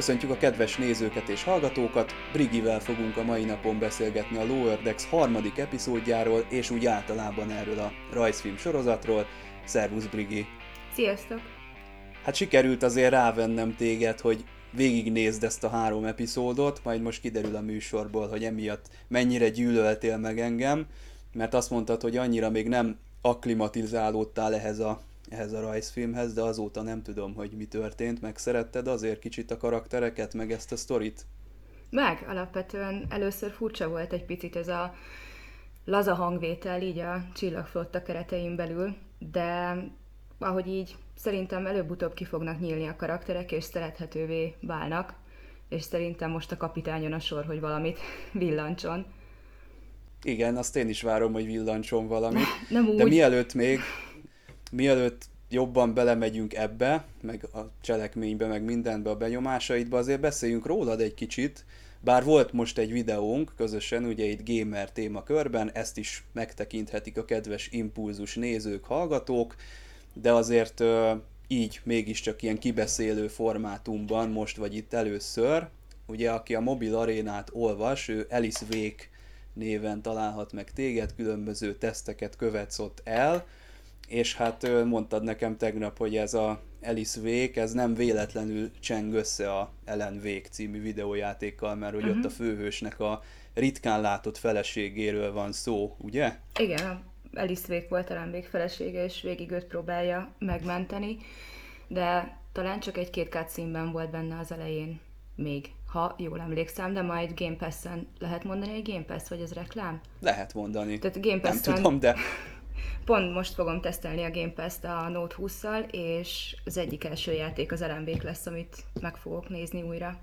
Köszöntjük a kedves nézőket és hallgatókat, Brigivel fogunk a mai napon beszélgetni a Lower Decks harmadik epizódjáról, és úgy általában erről a rajzfilm sorozatról. Szervusz Brigi! Sziasztok! Hát sikerült azért rávennem téged, hogy végignézd ezt a három epizódot, majd most kiderül a műsorból, hogy emiatt mennyire gyűlöltél meg engem, mert azt mondtad, hogy annyira még nem akklimatizálódtál ehhez a ehhez a rajzfilmhez, de azóta nem tudom, hogy mi történt, meg szeretted azért kicsit a karaktereket, meg ezt a sztorit? Meg, alapvetően először furcsa volt egy picit ez a laza hangvétel így a csillagflotta keretein belül, de ahogy így szerintem előbb-utóbb ki fognak nyílni a karakterek, és szerethetővé válnak, és szerintem most a kapitányon a sor, hogy valamit villancson. Igen, azt én is várom, hogy villancson valamit. Nem úgy. De mielőtt még mielőtt jobban belemegyünk ebbe, meg a cselekménybe, meg mindenbe, a benyomásaidba, azért beszéljünk rólad egy kicsit, bár volt most egy videónk közösen, ugye itt gamer témakörben, ezt is megtekinthetik a kedves impulzus nézők, hallgatók, de azért így mégiscsak ilyen kibeszélő formátumban most vagy itt először. Ugye, aki a mobil arénát olvas, ő Alice Wake néven találhat meg téged, különböző teszteket követsz ott el, és hát mondtad nekem tegnap, hogy ez a Alice Wake, ez nem véletlenül cseng össze a Ellen Wake című videójátékkal, mert hogy uh-huh. ott a mhm. főhősnek a ritkán látott feleségéről van szó, ugye? Igen, Alice Wake volt Ellen Wake felesége, és végig őt próbálja megmenteni, de talán csak egy-két cutscene volt benne az elején még, ha jól emlékszem, de majd Game Pass-en lehet mondani, hogy Game Pass, vagy ez reklám? Lehet mondani. Tehát Game Pass-en... Nem tudom, de Pont most fogom tesztelni a Game Pass-t a Note 20-szal, és az egyik első játék az lmv lesz, amit meg fogok nézni újra.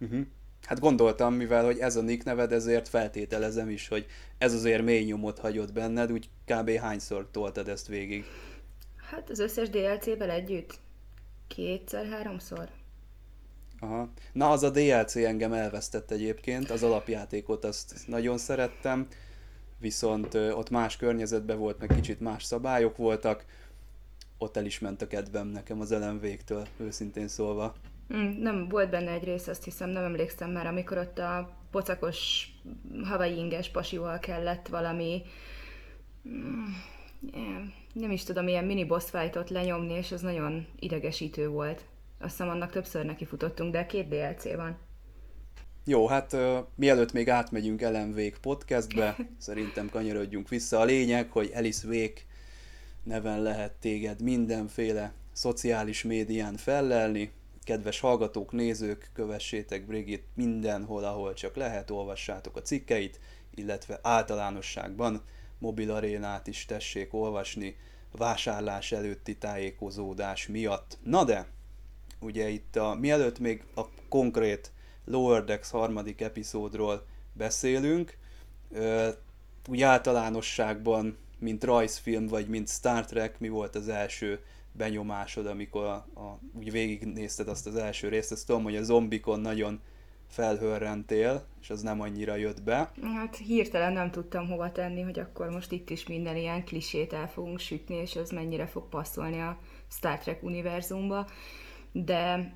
Uh-huh. Hát gondoltam, mivel hogy ez a nick neved, ezért feltételezem is, hogy ez azért mély nyomot hagyott benned, úgy kb. hányszor toltad ezt végig? Hát az összes DLC-vel együtt kétszer-háromszor. Aha. Na, az a DLC engem elvesztett egyébként, az alapjátékot azt nagyon szerettem, viszont ott más környezetben volt, meg kicsit más szabályok voltak, ott el is ment a kedvem nekem az elemvéktől, őszintén szólva. Mm, nem, volt benne egy rész, azt hiszem, nem emlékszem már, amikor ott a pocakos havai inges pasival kellett valami mm, nem is tudom, ilyen mini boss fightot lenyomni, és az nagyon idegesítő volt. Azt hiszem, annak többször neki futottunk, de két DLC van. Jó, hát uh, mielőtt még átmegyünk Ellen Wake podcastbe, szerintem kanyarodjunk vissza. A lényeg, hogy Alice Wake neven lehet téged mindenféle szociális médián fellelni. Kedves hallgatók, nézők, kövessétek Brigit mindenhol, ahol csak lehet, olvassátok a cikkeit, illetve általánosságban mobil arénát is tessék olvasni vásárlás előtti tájékozódás miatt. Na de, ugye itt a, mielőtt még a konkrét Lower Decks harmadik epizódról beszélünk. Úgy általánosságban, mint rajzfilm, vagy mint Star Trek, mi volt az első benyomásod, amikor a, a, úgy végignézted azt az első részt, azt tudom, hogy a zombikon nagyon felhörrentél, és az nem annyira jött be. Hát hirtelen nem tudtam hova tenni, hogy akkor most itt is minden ilyen klisét el fogunk sütni, és ez mennyire fog passzolni a Star Trek univerzumba. De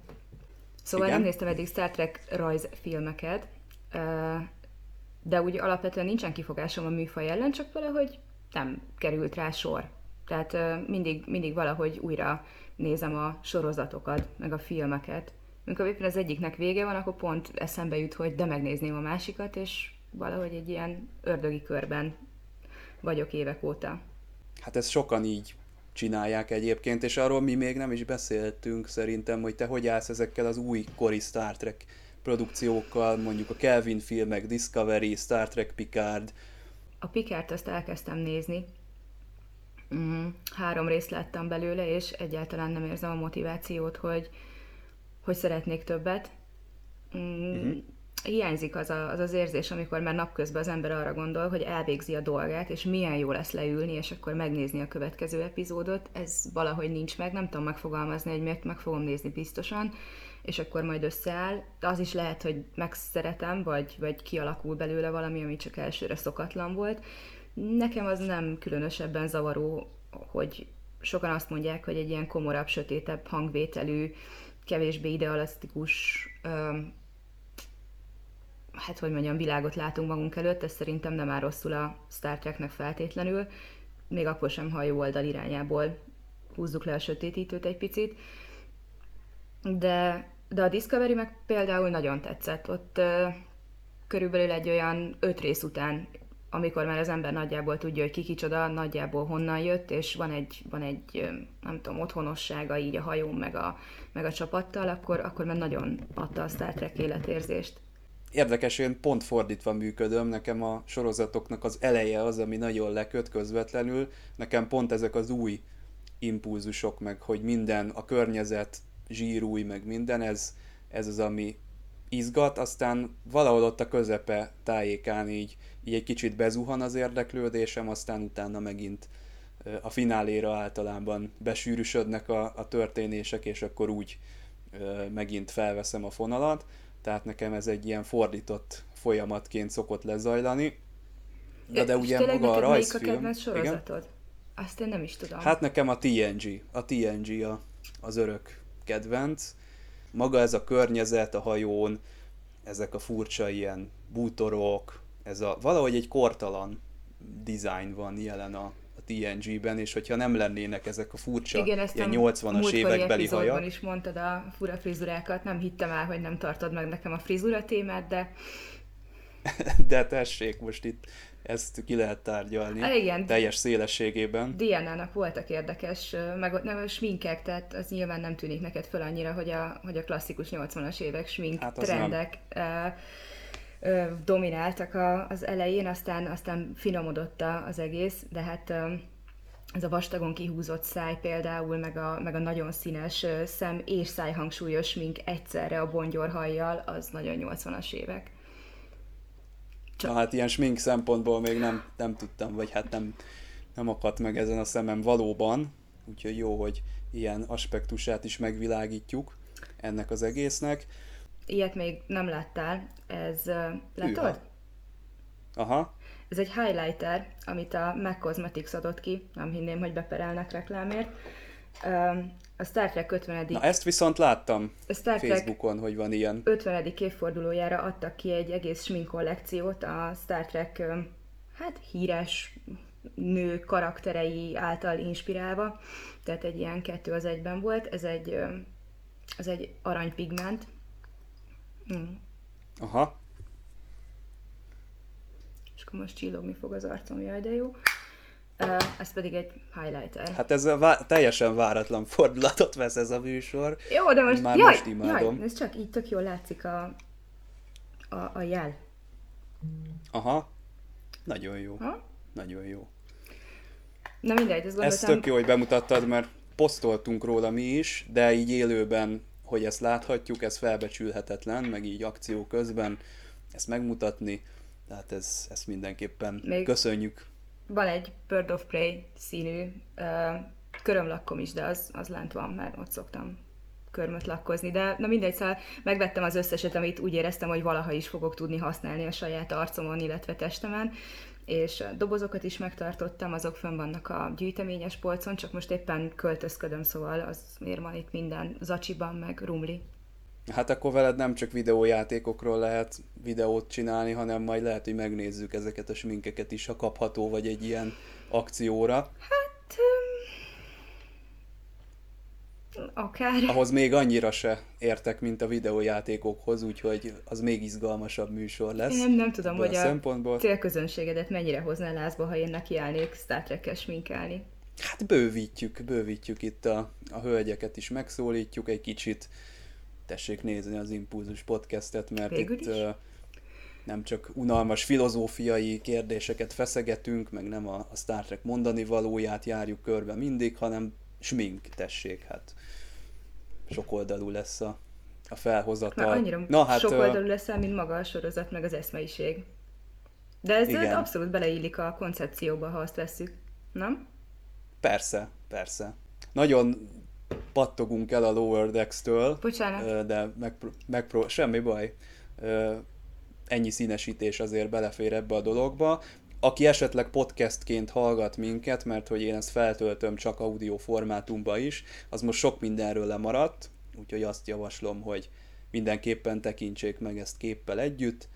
Szóval Igen. nem néztem eddig Star Trek rajzfilmeket, de úgy alapvetően nincsen kifogásom a műfaj ellen, csak valahogy nem került rá sor. Tehát mindig, mindig valahogy újra nézem a sorozatokat, meg a filmeket. Amikor éppen az egyiknek vége van, akkor pont eszembe jut, hogy de megnézném a másikat, és valahogy egy ilyen ördögi körben vagyok évek óta. Hát ez sokan így csinálják egyébként, és arról mi még nem is beszéltünk szerintem, hogy te hogy állsz ezekkel az új kori Star Trek produkciókkal, mondjuk a Kelvin filmek, Discovery, Star Trek Picard. A Picard azt elkezdtem nézni. Mm, három részt láttam belőle, és egyáltalán nem érzem a motivációt, hogy, hogy szeretnék többet. Mm, uh-huh hiányzik az, a, az az érzés, amikor már napközben az ember arra gondol, hogy elvégzi a dolgát, és milyen jó lesz leülni, és akkor megnézni a következő epizódot. Ez valahogy nincs meg, nem tudom megfogalmazni, hogy miért meg fogom nézni biztosan, és akkor majd összeáll. Az is lehet, hogy megszeretem, vagy, vagy kialakul belőle valami, ami csak elsőre szokatlan volt. Nekem az nem különösebben zavaró, hogy sokan azt mondják, hogy egy ilyen komorabb, sötétebb hangvételű kevésbé idealisztikus hát hogy mondjam, világot látunk magunk előtt, ez szerintem nem áll rosszul a Star Treknek feltétlenül, még akkor sem, ha a jó oldal irányából húzzuk le a sötétítőt egy picit. De, de a Discovery meg például nagyon tetszett. Ott ö, körülbelül egy olyan öt rész után, amikor már az ember nagyjából tudja, hogy ki kicsoda, nagyjából honnan jött, és van egy, van egy nem tudom, otthonossága így a hajón meg a, meg a csapattal, akkor, akkor már nagyon adta a Star Trek életérzést. Érdekes, én pont fordítva működöm, nekem a sorozatoknak az eleje az, ami nagyon leköt közvetlenül, nekem pont ezek az új impulzusok, meg hogy minden, a környezet zsírúj, meg minden, ez, ez az, ami izgat, aztán valahol ott a közepe tájékán így, így egy kicsit bezuhan az érdeklődésem, aztán utána megint a fináléra általában besűrűsödnek a, a történések, és akkor úgy megint felveszem a fonalat tehát nekem ez egy ilyen fordított folyamatként szokott lezajlani. De, de ugye maga a rajzfilm... a kedvenc sorozatod? Igen? Azt én nem is tudom. Hát nekem a TNG. A TNG a, az örök kedvenc. Maga ez a környezet a hajón, ezek a furcsa ilyen bútorok, ez a valahogy egy kortalan design van jelen a, TNG-ben, és hogyha nem lennének ezek a furcsa Igen, ezt ilyen 80-as évekbeli hajak. is mondtad a fura frizurákat, nem hittem el, hogy nem tartod meg nekem a frizura témát, de... de tessék, most itt ezt ki lehet tárgyalni hát igen. teljes szélességében. Diana-nak voltak érdekes, meg nem sminkek, tehát az nyilván nem tűnik neked föl annyira, hogy a, hogy a klasszikus 80-as évek smink hát trendek nem domináltak a, az elején, aztán, aztán finomodott az egész, de hát ez a vastagon kihúzott száj például, meg a, meg a nagyon színes szem és szájhangsúlyos mink egyszerre a bongyorhajjal, az nagyon 80-as évek. Csak... Na hát ilyen smink szempontból még nem, nem tudtam, vagy hát nem, nem akadt meg ezen a szemem valóban, úgyhogy jó, hogy ilyen aspektusát is megvilágítjuk ennek az egésznek. Ilyet még nem láttál, ez látod? Aha. Ez egy highlighter, amit a MAC Cosmetics adott ki, nem hinném, hogy beperelnek reklámért. A Star Trek 50. Na ezt viszont láttam a Star Trek Facebookon, hogy van ilyen. 50. évfordulójára adtak ki egy egész smink kollekciót a Star Trek hát híres nő karakterei által inspirálva, tehát egy ilyen kettő az egyben volt. Ez egy, ez egy aranypigment, Mm. Aha. És akkor most csillogni fog az arcom, jaj, de jó. Ez pedig egy highlighter. Hát ez a vá- teljesen váratlan fordulatot vesz ez a műsor. Jó, de most, Már jaj, most imádom. Jaj, ez csak így tök jól látszik a, a, a jel. Aha. Nagyon jó. Ha? Nagyon jó. Na mindegy, ezt gondoltam... Ez tök jó, hogy bemutattad, mert posztoltunk róla mi is, de így élőben hogy ezt láthatjuk, ez felbecsülhetetlen, meg így akció közben ezt megmutatni, tehát ez, ezt mindenképpen Még köszönjük. Van egy Bird of Prey színű uh, körömlakkom is, de az, az lent van, mert ott szoktam körmöt lakkozni, de na mindegy, szóval megvettem az összeset, amit úgy éreztem, hogy valaha is fogok tudni használni a saját arcomon, illetve testemen, és dobozokat is megtartottam, azok fönn vannak a gyűjteményes polcon, csak most éppen költözködöm, szóval az miért van itt minden zacsiban, meg rumli. Hát akkor veled nem csak videójátékokról lehet videót csinálni, hanem majd lehet, hogy megnézzük ezeket a sminkeket is, ha kapható vagy egy ilyen akcióra. Hát Akár. Ahhoz még annyira se értek, mint a videójátékokhoz, úgyhogy az még izgalmasabb műsor lesz. Én nem, tudom, hogy a, szempontból. célközönségedet mennyire hozná lázba, ha én nekiállnék Star Trek-es minkálni. Hát bővítjük, bővítjük itt a, a hölgyeket is, megszólítjuk egy kicsit. Tessék nézni az Impulzus podcastet, mert Végül itt is? nem csak unalmas filozófiai kérdéseket feszegetünk, meg nem a, a Star Trek mondani valóját járjuk körbe mindig, hanem smink, tessék, hát sokoldalú lesz a, a felhozatal. Már annyira Na, hát, sokoldalú lesz, mint maga a sorozat, meg az eszmeiség. De ez igen. abszolút beleillik a koncepcióba, ha azt vesszük, nem? Persze, persze. Nagyon pattogunk el a Lower Decks-től. Bocsánat. De megpró- megpró- semmi baj. Ennyi színesítés azért belefér ebbe a dologba aki esetleg podcastként hallgat minket, mert hogy én ezt feltöltöm csak audio formátumba is, az most sok mindenről lemaradt, úgyhogy azt javaslom, hogy mindenképpen tekintsék meg ezt képpel együtt,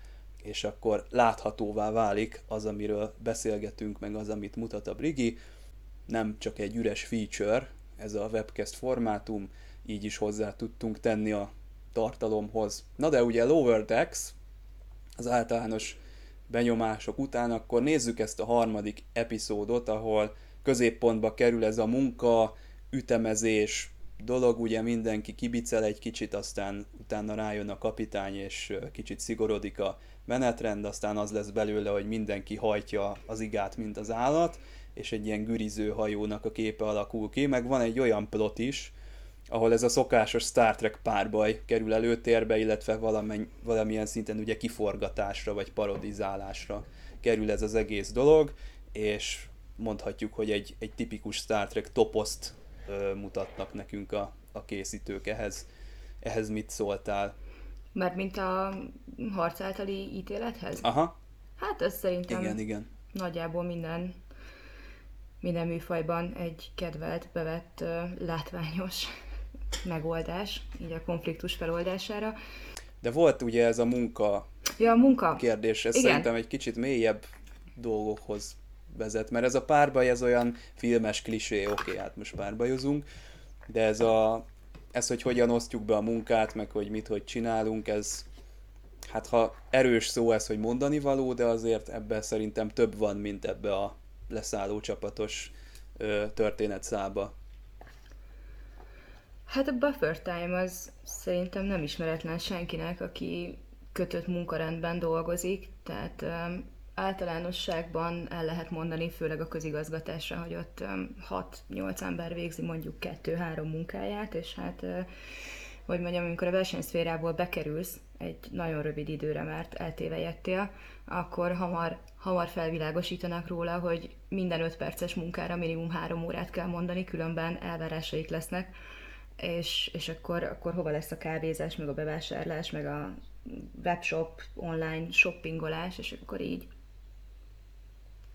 és akkor láthatóvá válik az, amiről beszélgetünk, meg az, amit mutat a Brigi. Nem csak egy üres feature, ez a webcast formátum, így is hozzá tudtunk tenni a tartalomhoz. Na de ugye Lower Decks, az általános benyomások után, akkor nézzük ezt a harmadik epizódot, ahol középpontba kerül ez a munka, ütemezés dolog, ugye mindenki kibicel egy kicsit, aztán utána rájön a kapitány, és kicsit szigorodik a menetrend, aztán az lesz belőle, hogy mindenki hajtja az igát, mint az állat, és egy ilyen güriző hajónak a képe alakul ki, meg van egy olyan plot is, ahol ez a szokásos Star Trek párbaj kerül előtérbe, illetve valamen, valamilyen szinten ugye kiforgatásra vagy parodizálásra kerül ez az egész dolog, és mondhatjuk, hogy egy, egy tipikus Star Trek toposzt ö, mutatnak nekünk a, a készítők ehhez. Ehhez mit szóltál? Mert mint a harc általi ítélethez? Aha. Hát ez szerintem igen, igen. nagyjából minden minden műfajban egy kedvelt, bevett, látványos megoldás, így a konfliktus feloldására. De volt ugye ez a munka, ja, a munka. kérdés, ez Igen. szerintem egy kicsit mélyebb dolgokhoz vezet, mert ez a párbaj, ez olyan filmes klisé, oké, okay, hát most párbajozunk, de ez a, ez, hogy hogyan osztjuk be a munkát, meg hogy mit, hogy csinálunk, ez, hát ha erős szó ez, hogy mondani való, de azért ebben szerintem több van, mint ebbe a leszálló csapatos ö, történetszába. Hát a buffer time az szerintem nem ismeretlen senkinek, aki kötött munkarendben dolgozik, tehát um, általánosságban el lehet mondani, főleg a közigazgatásra, hogy ott um, 6-8 ember végzi mondjuk 2-3 munkáját, és hát, uh, hogy mondjam, amikor a versenyszférából bekerülsz egy nagyon rövid időre, mert eltévejettél, akkor hamar, hamar felvilágosítanak róla, hogy minden 5 perces munkára minimum 3 órát kell mondani, különben elvárásaik lesznek és, és akkor, akkor hova lesz a kávézás, meg a bevásárlás, meg a webshop, online shoppingolás, és akkor így.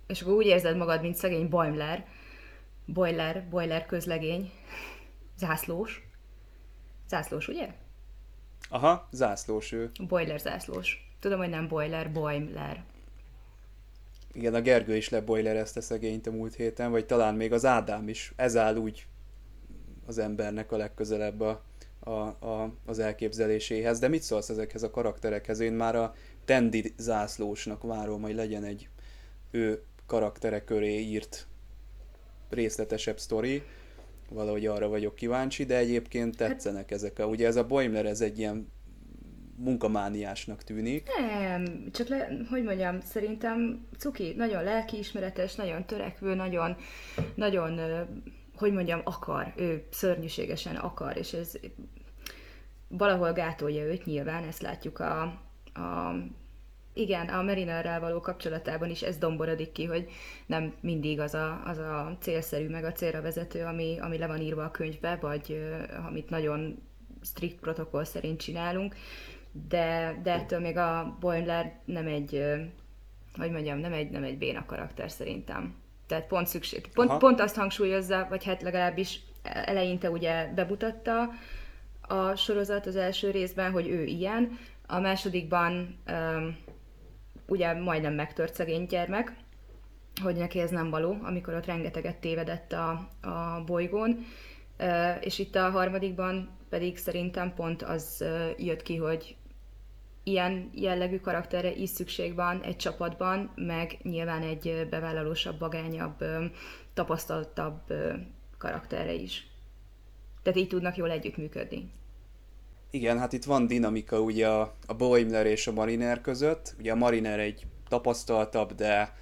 És akkor úgy érzed magad, mint szegény Boimler, boiler, boiler közlegény, zászlós. Zászlós, ugye? Aha, zászlós ő. Boiler zászlós. Tudom, hogy nem boiler, boimler. Igen, a Gergő is leboilerezte szegényt a múlt héten, vagy talán még az Ádám is. Ez áll úgy az embernek a legközelebb a, a, a, az elképzeléséhez. De mit szólsz ezekhez a karakterekhez? Én már a Tendi zászlósnak várom, hogy legyen egy ő karaktere köré írt részletesebb sztori. Valahogy arra vagyok kíváncsi, de egyébként tetszenek ezek a... Ugye ez a Boimler, ez egy ilyen munkamániásnak tűnik. Nem, csak le, hogy mondjam, szerintem Cuki nagyon lelkiismeretes, nagyon törekvő, nagyon, nagyon hogy mondjam, akar, ő szörnyűségesen akar, és ez valahol gátolja őt nyilván, ezt látjuk a, a igen, a Marinerrel való kapcsolatában is ez domborodik ki, hogy nem mindig az a, az a célszerű, meg a célra vezető, ami, ami le van írva a könyvbe, vagy amit nagyon strikt protokoll szerint csinálunk, de, de ettől még a Boimler nem egy, hogy mondjam, nem egy, nem egy béna karakter szerintem. Tehát pont szükség. Pont, pont azt hangsúlyozza, vagy hát legalábbis eleinte ugye bemutatta a sorozat az első részben, hogy ő ilyen, a másodikban um, ugye majdnem megtört szegény gyermek, hogy neki ez nem való, amikor ott rengeteget tévedett a, a bolygón, uh, és itt a harmadikban pedig szerintem pont az uh, jött ki, hogy ilyen jellegű karakterre is szükség van egy csapatban, meg nyilván egy bevállalósabb, bagányabb, tapasztaltabb karakterre is. Tehát így tudnak jól együttműködni. Igen, hát itt van dinamika ugye a, a Boimler és a Mariner között. Ugye a Mariner egy tapasztaltabb, de,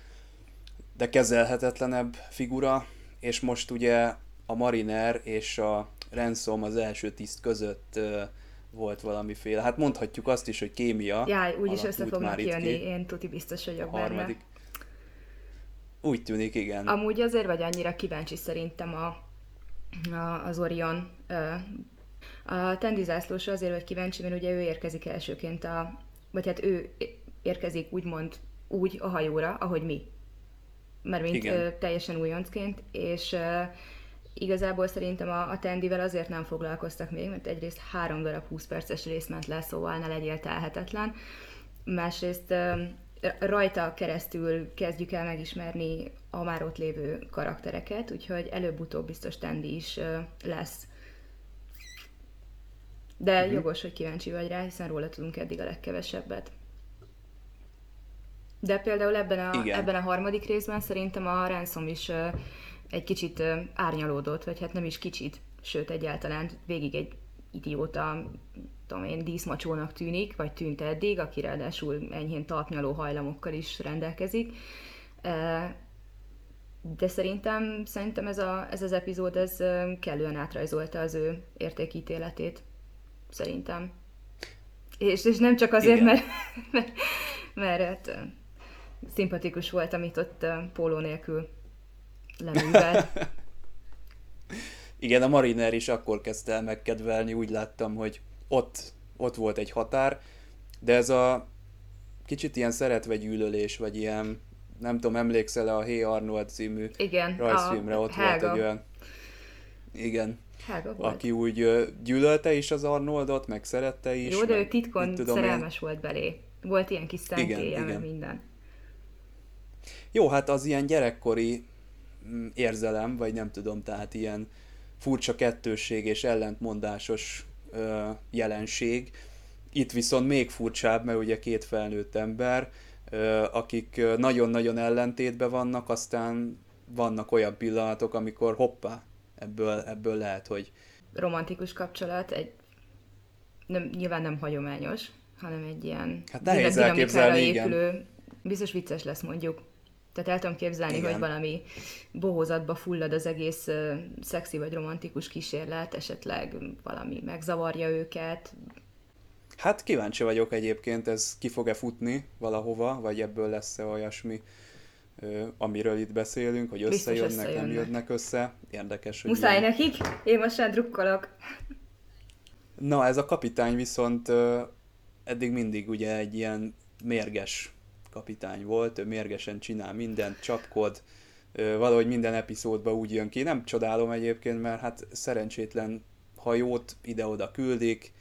de kezelhetetlenebb figura, és most ugye a Mariner és a Ransom az első tiszt között volt valamiféle, hát mondhatjuk azt is, hogy kémia. Jaj, úgyis össze fognak jönni, ki. én tuti biztos vagyok a harmadik. benne. Úgy tűnik, igen. Amúgy azért vagy annyira kíváncsi szerintem a, a, az Orion. A Tendi zászlósra azért vagy kíváncsi, mert ugye ő érkezik elsőként a, vagy hát ő érkezik úgymond úgy a hajóra, ahogy mi. Mert mint Igen. teljesen újoncként, és igazából szerintem a, a Tendivel azért nem foglalkoztak még, mert egyrészt három darab 20 perces rész ment le, szóval ne legyél telhetetlen. Másrészt rajta keresztül kezdjük el megismerni a már ott lévő karaktereket, úgyhogy előbb-utóbb biztos Tendi is lesz. De uh-huh. jogos, hogy kíváncsi vagy rá, hiszen róla tudunk eddig a legkevesebbet. De például ebben a, ebben a harmadik részben szerintem a Ransom is egy kicsit árnyalódott, vagy hát nem is kicsit, sőt egyáltalán végig egy idióta, tudom én, díszmacsónak tűnik, vagy tűnt eddig, aki ráadásul enyhén talpnyaló hajlamokkal is rendelkezik. De szerintem, szerintem ez, a, ez az epizód ez kellően átrajzolta az ő értékítéletét. Szerintem. És, és nem csak azért, mert, mert, mert hát, szimpatikus volt, amit ott póló nélkül leművelt. Igen, a Mariner is akkor kezdte el megkedvelni, úgy láttam, hogy ott, ott volt egy határ, de ez a kicsit ilyen szeretve gyűlölés, vagy ilyen, nem tudom, emlékszel-e a Hey Arnold című Igen, rajzfilmre, ott Helga. volt egy olyan, igen, Helga volt. aki úgy gyűlölte is az Arnoldot, meg szerette is. Jó, de ő titkon tudom szerelmes én... volt belé. Volt ilyen kis szentélye, igen, igen. minden. Jó, hát az ilyen gyerekkori érzelem, vagy nem tudom, tehát ilyen furcsa kettősség és ellentmondásos ö, jelenség. Itt viszont még furcsább, mert ugye két felnőtt ember, ö, akik nagyon-nagyon ellentétben vannak, aztán vannak olyan pillanatok, amikor hoppá, ebből, ebből lehet, hogy... Romantikus kapcsolat, egy nem, nyilván nem hagyományos, hanem egy ilyen hát nehéz elképzelni, épülő, igen. biztos vicces lesz mondjuk, tehát el tudom képzelni, Igen. hogy valami bohózatba fullad az egész uh, szexi vagy romantikus kísérlet, esetleg valami megzavarja őket. Hát kíváncsi vagyok egyébként, ez ki fog-e futni valahova, vagy ebből lesz-e olyasmi, uh, amiről itt beszélünk, hogy összejönnek, összejönnek, nem jönnek össze. Érdekes, hogy Muszáj ilyen... nekik? Én most sem drukkolok. Na, ez a kapitány viszont uh, eddig mindig ugye egy ilyen mérges kapitány volt, ő mérgesen csinál mindent, csapkod, valahogy minden epizódban úgy jön ki. Nem csodálom egyébként, mert hát szerencsétlen hajót ide-oda küldik,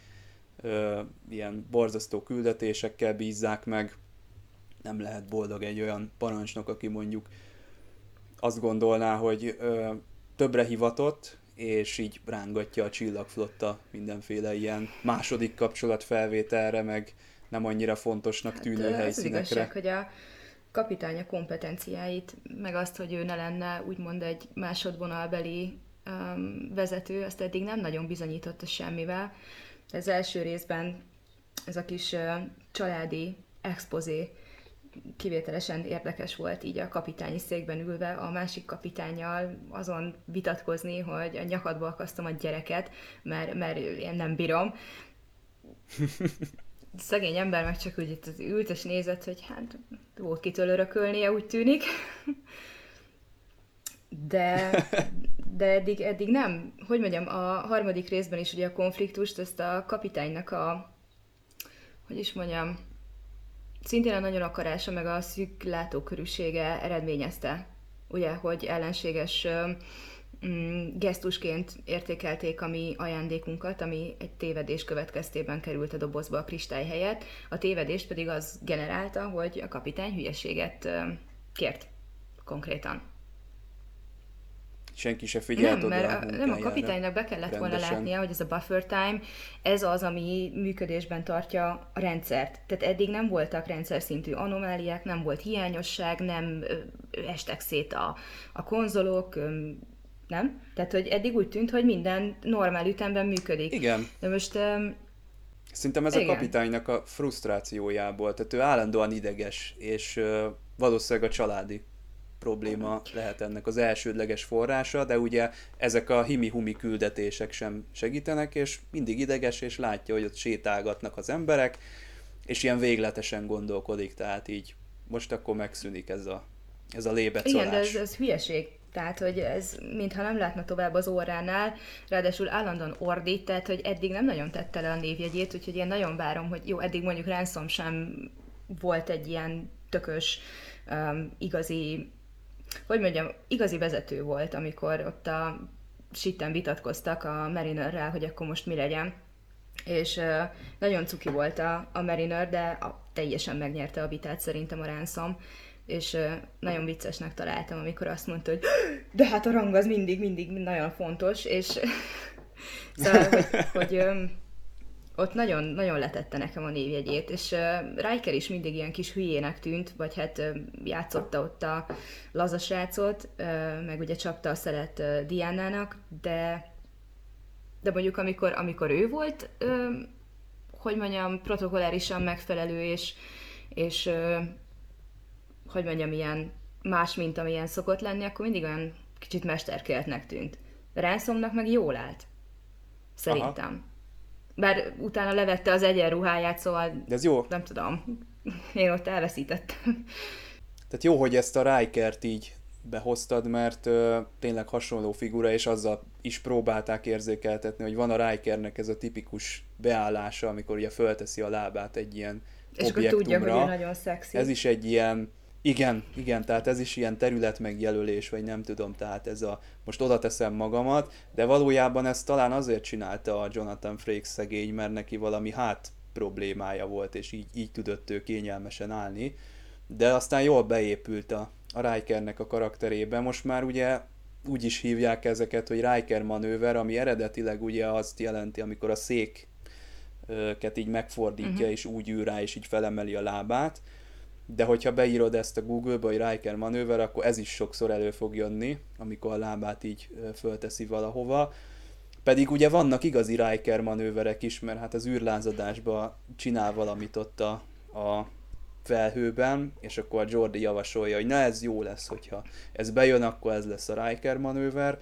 ilyen borzasztó küldetésekkel bízzák meg, nem lehet boldog egy olyan parancsnok, aki mondjuk azt gondolná, hogy többre hivatott, és így rángatja a csillagflotta mindenféle ilyen második kapcsolat felvételre, meg nem annyira fontosnak tűnő hát, helyszínekre. Az igazság, hogy a kapitánya kompetenciáit, meg azt, hogy ő ne lenne úgymond egy másodvonalbeli um, vezető, azt eddig nem nagyon bizonyította semmivel. Az első részben ez a kis uh, családi expozé kivételesen érdekes volt így a kapitányi székben ülve a másik kapitányjal azon vitatkozni, hogy a nyakadba akasztom a gyereket, mert, mert én nem bírom szegény ember meg csak úgy itt ült és nézett, hogy hát volt kitől örökölnie, úgy tűnik. De, de eddig, eddig nem. Hogy mondjam, a harmadik részben is ugye a konfliktust, ezt a kapitánynak a, hogy is mondjam, szintén a nagyon akarása, meg a szűk látókörűsége eredményezte. Ugye, hogy ellenséges Mm, gesztusként értékelték a mi ajándékunkat, ami egy tévedés következtében került a dobozba a kristály helyett. A tévedést pedig az generálta, hogy a kapitány hülyeséget kért konkrétan. Senki se figyelt Nem, mert a, nem a kapitánynak be kellett rendesen. volna látnia, hogy ez a buffer time, ez az, ami működésben tartja a rendszert. Tehát eddig nem voltak rendszer szintű anomáliák, nem volt hiányosság, nem estek szét a, a konzolok, nem? Tehát, hogy eddig úgy tűnt, hogy minden normál ütemben működik. Igen. De most... Um, Szerintem ez igen. a kapitánynak a frusztrációjából, tehát ő állandóan ideges, és uh, valószínűleg a családi probléma lehet ennek az elsődleges forrása, de ugye ezek a himi-humi küldetések sem segítenek, és mindig ideges, és látja, hogy ott sétálgatnak az emberek, és ilyen végletesen gondolkodik, tehát így most akkor megszűnik ez a, ez a lébecolás. Igen, de ez, ez hülyeség. Tehát, hogy ez mintha nem látna tovább az óránál, ráadásul állandóan ordít, tehát, hogy eddig nem nagyon tette le a névjegyét, úgyhogy én nagyon várom, hogy jó, eddig mondjuk Ransom sem volt egy ilyen tökös, um, igazi, hogy mondjam, igazi vezető volt, amikor ott a sitten vitatkoztak a Marinerrel, hogy akkor most mi legyen. És uh, nagyon cuki volt a, a Mariner, de a, teljesen megnyerte a vitát szerintem a Ransom és nagyon viccesnek találtam, amikor azt mondta, hogy de hát a rang az mindig, mindig nagyon fontos, és szóval, hogy, hogy ott nagyon, nagyon letette nekem a névjegyét, és uh, Riker is mindig ilyen kis hülyének tűnt, vagy hát játszotta ott a uh, meg ugye csapta a szelet uh, Diánának, de de mondjuk amikor, amikor ő volt, hogy mondjam, protokollárisan megfelelő, és, és hogy mondjam, ilyen más, mint amilyen szokott lenni, akkor mindig olyan kicsit mesterkéltnek tűnt. Ransomnak meg jól állt. Szerintem. Aha. Bár utána levette az egyenruháját, szóval De ez jó. nem tudom. Én ott elveszítettem. Tehát jó, hogy ezt a Rikert így behoztad, mert ö, tényleg hasonló figura, és azzal is próbálták érzékeltetni, hogy van a Rikernek ez a tipikus beállása, amikor ugye fölteszi a lábát egy ilyen és objektumra. tudja, hogy nagyon szexi. Ez is egy ilyen igen, igen, tehát ez is ilyen terület megjelölés, vagy nem tudom, tehát ez a, most oda teszem magamat, de valójában ezt talán azért csinálta a Jonathan Frakes szegény, mert neki valami hát problémája volt, és így, így tudott ő kényelmesen állni, de aztán jól beépült a, a Rikernek a karakterébe. Most már ugye úgy is hívják ezeket, hogy Riker manőver, ami eredetileg ugye azt jelenti, amikor a szék így megfordítja, uh-huh. és úgy ül rá, és így felemeli a lábát, de hogyha beírod ezt a Google-ba, hogy Riker manőver, akkor ez is sokszor elő fog jönni, amikor a lábát így fölteszi valahova. Pedig ugye vannak igazi Riker manőverek is, mert hát az űrlázadásban csinál valamit ott a, a felhőben, és akkor a Jordi javasolja, hogy na ez jó lesz, hogyha ez bejön, akkor ez lesz a Riker manőver,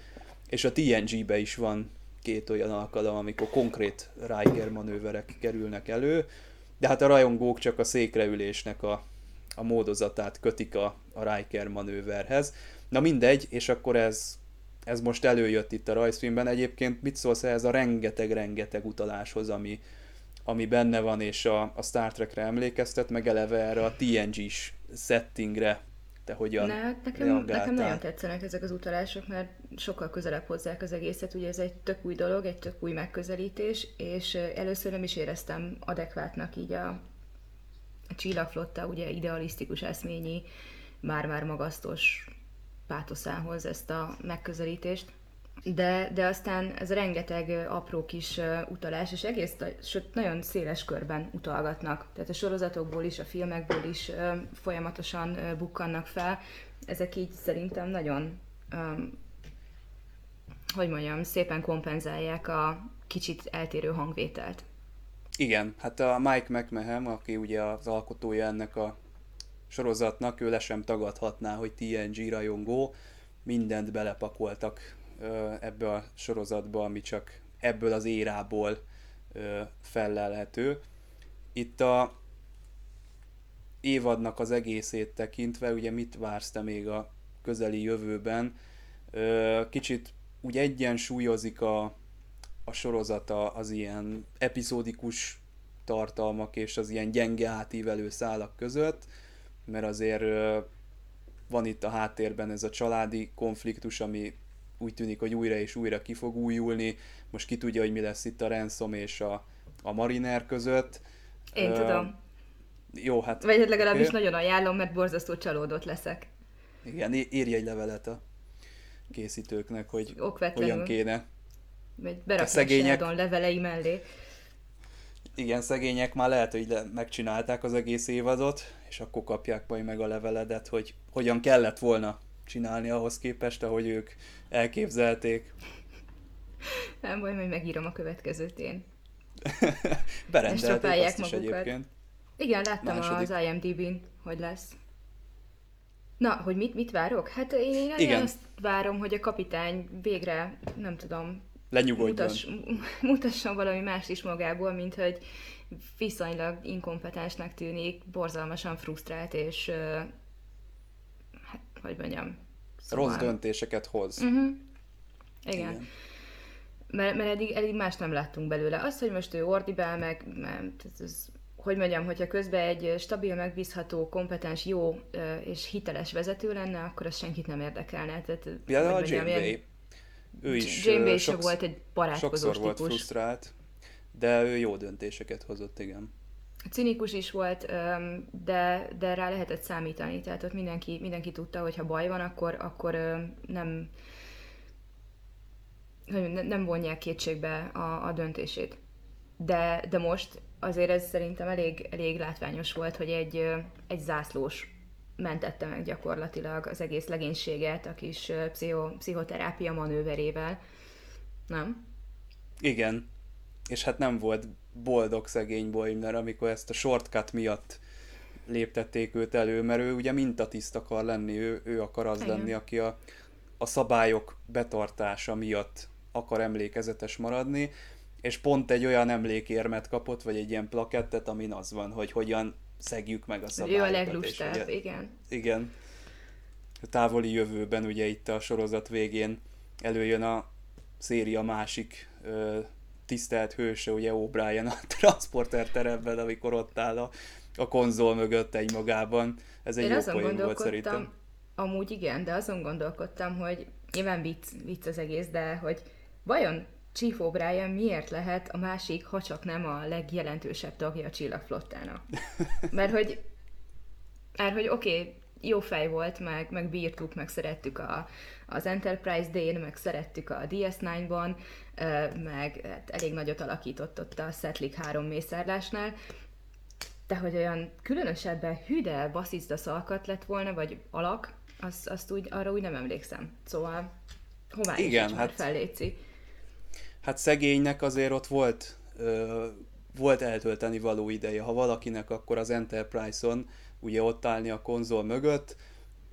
és a TNG-be is van két olyan alkalom, amikor konkrét Riker manőverek kerülnek elő, de hát a rajongók csak a székreülésnek a a módozatát kötik a, a Riker manőverhez. Na mindegy, és akkor ez, ez most előjött itt a rajzfilmben. Egyébként mit szólsz ehhez a rengeteg-rengeteg utaláshoz, ami, ami benne van, és a, a Star Trekre emlékeztet, meg eleve erre a TNG-s settingre, te hogyan ne, hát nekem, nekem nagyon tetszenek ezek az utalások, mert sokkal közelebb hozzák az egészet, ugye ez egy tök új dolog, egy tök új megközelítés, és először nem is éreztem adekvátnak így a, a csillagflotta ugye idealisztikus eszményi, már-már magasztos pátoszához ezt a megközelítést. De, de aztán ez rengeteg apró kis utalás, és egész sőt, nagyon széles körben utalgatnak. Tehát a sorozatokból is, a filmekből is folyamatosan bukkannak fel. Ezek így szerintem nagyon, hogy mondjam, szépen kompenzálják a kicsit eltérő hangvételt. Igen, hát a Mike McMahon, aki ugye az alkotója ennek a sorozatnak, ő le sem tagadhatná, hogy TNG rajongó, mindent belepakoltak ebbe a sorozatba, ami csak ebből az érából fellelhető. Itt a évadnak az egészét tekintve, ugye mit vársz te még a közeli jövőben? Kicsit úgy egyensúlyozik a, a sorozata az ilyen epizódikus tartalmak és az ilyen gyenge átívelő szálak között, mert azért van itt a háttérben ez a családi konfliktus, ami úgy tűnik, hogy újra és újra ki fog újulni. Most ki tudja, hogy mi lesz itt a Ransom és a, a Mariner között. Én uh, tudom. Jó, hát... Vagy hát legalábbis okay. nagyon ajánlom, mert borzasztó csalódott leszek. Igen, írj egy levelet a készítőknek, hogy hogyan kéne vagy berakni szegények... a levelei mellé. Igen, szegények már lehet, hogy megcsinálták az egész évadot, és akkor kapják majd meg a leveledet, hogy hogyan kellett volna csinálni ahhoz képest, ahogy ők elképzelték. Nem baj, majd megírom a következőt én. Berendelték azt is egyébként. Igen, láttam Második. az IMDb-n, hogy lesz. Na, hogy mit, mit várok? Hát én, én Igen. azt várom, hogy a kapitány végre, nem tudom, lenyugodjon. Mutass, mutasson valami más is magából, mint hogy viszonylag inkompetensnek tűnik, borzalmasan frusztrált, és hát, hogy mondjam, szóval... Rossz döntéseket hoz. Uh-huh. Igen. Igen. Mert, mert eddig, eddig más nem láttunk belőle. Az, hogy most ő ordibál meg, mert ez, ez, hogy mondjam, hogyha közben egy stabil, megbízható, kompetens, jó és hiteles vezető lenne, akkor az senkit nem érdekelne. Tehát, ja, a Janeway. Ő is Janeway sok, volt egy barátkozós sokszor típus. volt frusztrált, de ő jó döntéseket hozott, igen. Cinikus is volt, de, de rá lehetett számítani, tehát ott mindenki, mindenki tudta, hogy ha baj van, akkor, akkor nem, nem vonják kétségbe a, a döntését. De, de most azért ez szerintem elég, elég látványos volt, hogy egy, egy zászlós mentette meg gyakorlatilag az egész legénységet a kis pszicho, pszichoterápia manőverével. Nem? Igen. És hát nem volt boldog szegény Boimler, amikor ezt a shortcut miatt léptették őt elő, mert ő ugye mintatiszt akar lenni, ő, ő akar az Igen. lenni, aki a, a szabályok betartása miatt akar emlékezetes maradni, és pont egy olyan emlékérmet kapott, vagy egy ilyen plakettet, amin az van, hogy hogyan szegjük meg a szabályokat. Ő a leglustább, igen. Igen. A távoli jövőben ugye itt a sorozat végén előjön a széria másik ö, tisztelt hőse, ugye O'Brien a transporter teremben, amikor ott áll a, a konzol mögött egy magában. Ez egy Én jó poén volt szerintem. Amúgy igen, de azon gondolkodtam, hogy nyilván vicc, vicc az egész, de hogy vajon Chief O'Brien miért lehet a másik, ha csak nem a legjelentősebb tagja a csillagflottának? Mert hogy, mert hogy oké, okay, jó fej volt, meg, meg bírtuk, meg szerettük a, az Enterprise D-n, meg szerettük a DS9-ban, meg hát elég nagyot alakított ott a Setlik 3 mészárlásnál, de hogy olyan különösebben hüde basszista szalkat lett volna, vagy alak, azt, azt úgy, arra úgy nem emlékszem. Szóval hová Igen, hát... felléci. Hát szegénynek azért ott volt, ö, volt eltölteni való ideje. Ha valakinek, akkor az Enterprise-on ugye ott állni a konzol mögött.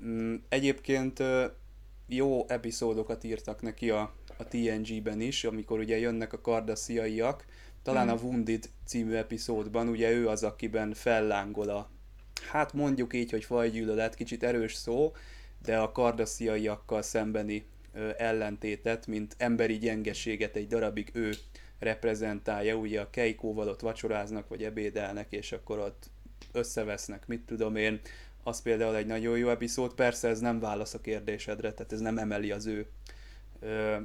Mm, egyébként jó epizódokat írtak neki a, a TNG-ben is, amikor ugye jönnek a kardasziaiak. Talán mm. a Wounded című epizódban ugye ő az, akiben fellángol a, hát mondjuk így, hogy fajgyűlölet, kicsit erős szó, de a kardasziaiakkal szembeni ellentétet, mint emberi gyengeséget egy darabig ő reprezentálja, ugye a Keikóval ott vacsoráznak, vagy ebédelnek, és akkor ott összevesznek, mit tudom én, az például egy nagyon jó epizód, persze ez nem válasz a kérdésedre, tehát ez nem emeli az ő ö,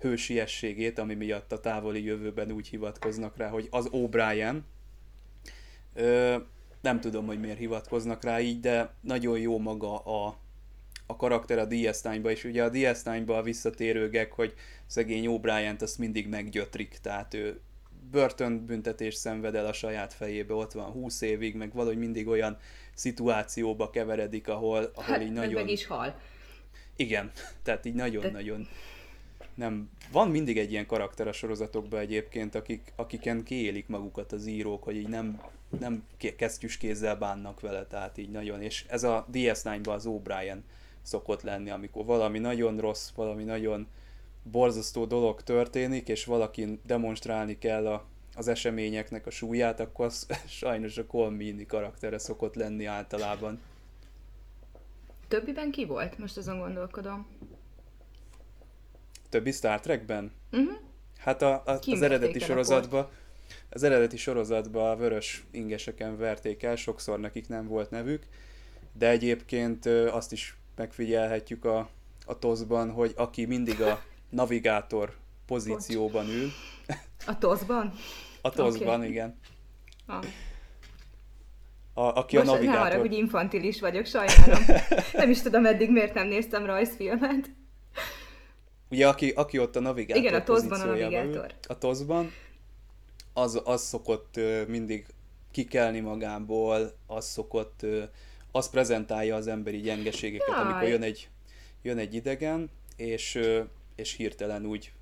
hősiességét, ami miatt a távoli jövőben úgy hivatkoznak rá, hogy az O'Brien, ö, nem tudom, hogy miért hivatkoznak rá így, de nagyon jó maga a, a karakter a DS9-ba, és ugye a DS9-ba a visszatérő hogy szegény O'Brien-t azt mindig meggyötrik, tehát ő börtönbüntetés szenved el a saját fejébe, ott van 20 évig, meg valahogy mindig olyan szituációba keveredik, ahol, ahol hát, így nagyon... meg is hal. Igen, tehát így nagyon-nagyon... Te... Nem, van mindig egy ilyen karakter a sorozatokban egyébként, akik, akiken kiélik magukat az írók, hogy így nem, nem kesztyűs kézzel bánnak vele, tehát így nagyon, és ez a DS9-ban az O'Brien szokott lenni, amikor valami nagyon rossz, valami nagyon borzasztó dolog történik, és valakin demonstrálni kell a, az eseményeknek a súlyát, akkor az sajnos a Colmini karaktere szokott lenni általában. Többiben ki volt? Most azon gondolkodom. Többi Star Trekben? Uh-huh. Hát a, a, az eredeti sorozatban az eredeti sorozatban a vörös ingeseken verték el, sokszor nekik nem volt nevük, de egyébként azt is megfigyelhetjük a, a TOS-ban, hogy aki mindig a navigátor pozícióban ül. A TOS-ban? A TOS-ban, okay. igen. Ah. A, aki Most a navigátor. Ne arra, hogy infantilis vagyok, sajnálom. nem is tudom eddig miért nem néztem rajzfilmet. Ugye, aki, aki ott a navigátor Igen, a TOS-ban a navigátor. A TOS-ban, az, az szokott mindig kikelni magából, az szokott az prezentálja az emberi gyengeségeket, Jaj. amikor jön egy, jön egy idegen, és, és hirtelen úgy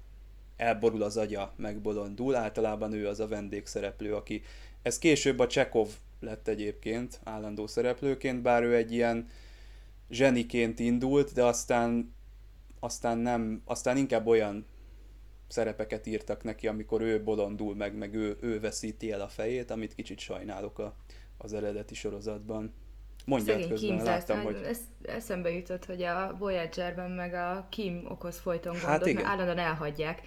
elborul az agya, megbolondul. Általában ő az a vendégszereplő, aki... Ez később a Csekov lett egyébként állandó szereplőként, bár ő egy ilyen zseniként indult, de aztán, aztán nem, aztán inkább olyan szerepeket írtak neki, amikor ő bolondul meg, meg ő, ő veszíti el a fejét, amit kicsit sajnálok a, az eredeti sorozatban. Szegény közben, Kim láttam, hogy... Ez, eszembe jutott, hogy a Voyager-ben meg a Kim okoz folyton gondot, hát igen. mert állandóan elhagyják.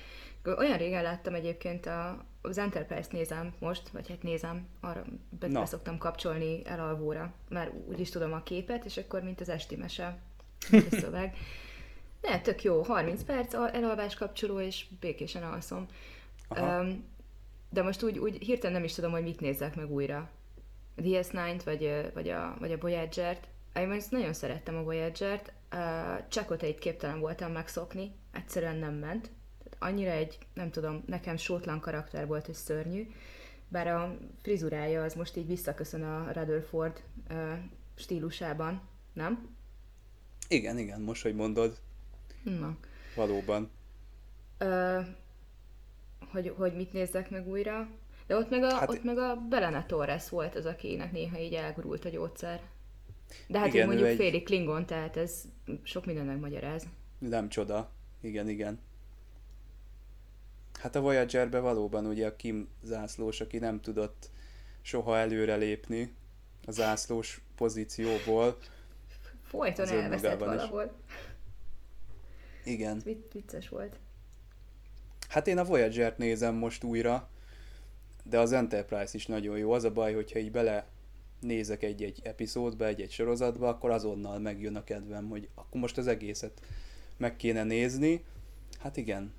Olyan régen láttam egyébként a, az Enterprise-t nézem most, vagy hát nézem, arra be, be szoktam kapcsolni elalvóra, mert úgy is tudom a képet, és akkor mint az esti mese, a szöveg. Ne, tök jó, 30 perc elalvás kapcsoló, és békésen alszom. Um, de most úgy, úgy hirtelen nem is tudom, hogy mit nézzek meg újra. A DS9-t, vagy, vagy, a, vagy a Voyager-t. Én most nagyon szerettem a Voyager-t, uh, Csakot egy képtelen voltam megszokni, egyszerűen nem ment. Tehát annyira egy, nem tudom, nekem sótlan karakter volt, és szörnyű. Bár a frizurája az most így visszaköszön a Rutherford uh, stílusában, nem? Igen, igen, most, hogy mondod. Na. Valóban. Uh, hogy, hogy mit nézzek meg újra. De ott meg a, hát, ott meg a Belena Torres volt az, akinek néha így elgurult a gyógyszer. De hát igen, ő mondjuk egy... félig klingon, tehát ez sok minden megmagyaráz. Nem csoda. Igen, igen. Hát a Voyager-be valóban ugye a Kim zászlós, aki nem tudott soha előrelépni a zászlós pozícióból. Folyton elveszett valahol. Is. Igen. Vicces volt. Hát én a Voyager-t nézem most újra, de az Enterprise is nagyon jó. Az a baj, hogyha így bele nézek egy-egy epizódba, egy-egy sorozatba, akkor azonnal megjön a kedvem, hogy akkor most az egészet meg kéne nézni. Hát igen,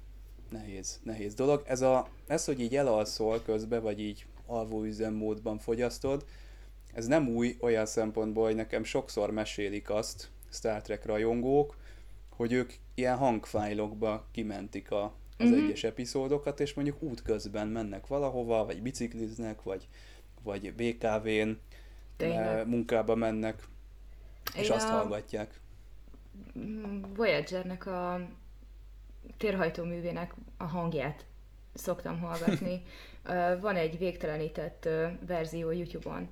nehéz, nehéz dolog. Ez, a, ez hogy így elalszol közben, vagy így alvó üzemmódban fogyasztod, ez nem új olyan szempontból, hogy nekem sokszor mesélik azt Star Trek rajongók, hogy ők ilyen hangfájlokba kimentik a, az mm-hmm. egyes epizódokat, és mondjuk útközben mennek valahova, vagy bicikliznek, vagy, vagy BKV-n munkába mennek, és Én azt a... hallgatják. Voyager-nek a térhajtóművének a hangját szoktam hallgatni. Van egy végtelenített verzió YouTube-on.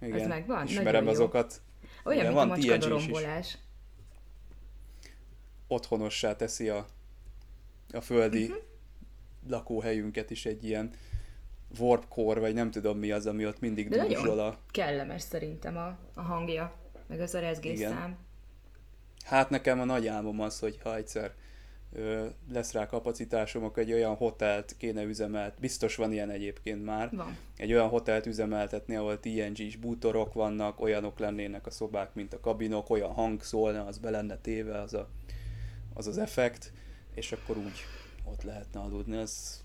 Igen, Ez megvan? Ismerem azokat. Olyan, Igen, mint van a macska dorombolás. Otthonossá teszi a, a földi uh-huh. lakóhelyünket is egy ilyen warpcore, vagy nem tudom mi az, ami ott mindig dúzsol a... kellemes szerintem a, a hangja, meg az a rezgés Igen. szám. Hát nekem a nagy álmom az, hogy ha egyszer ö, lesz rá kapacitásom, akkor egy olyan hotelt kéne üzemelt, biztos van ilyen egyébként már, van. egy olyan hotelt üzemeltetni, ahol TNG-s bútorok vannak, olyanok lennének a szobák, mint a kabinok, olyan hang szólna, az be lenne téve, az a, az, az effekt, és akkor úgy ott lehetne aludni, az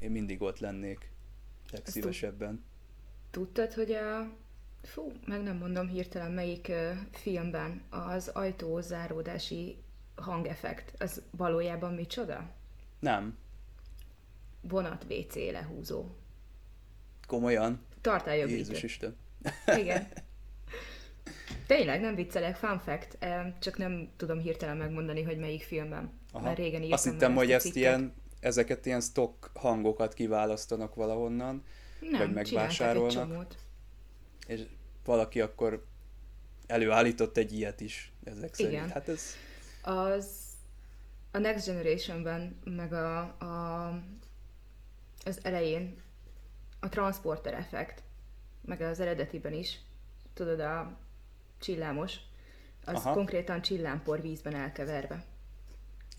én mindig ott lennék legszívesebben. Tudtad, hogy a Fú, meg nem mondom hirtelen melyik uh, filmben az ajtózáródási hangeffekt, az valójában micsoda? Nem. Vonat WC lehúzó. Komolyan? Tartál jobb Jézus Isten. Igen. Tényleg, nem viccelek, fun fact, csak nem tudom hirtelen megmondani, hogy melyik filmben. Aha. Mert régen írtam Azt hittem, hogy ezt ilyen, ezeket ilyen stock hangokat kiválasztanak valahonnan, nem, vagy megvásárolnak. És valaki akkor előállított egy ilyet is ezek szerint. Igen. Hát ez... Az a Next Generation-ben, meg a, a, az elején a transporter effekt, meg az eredetiben is, tudod, a csillámos, az Aha. konkrétan csillámpor vízben elkeverve.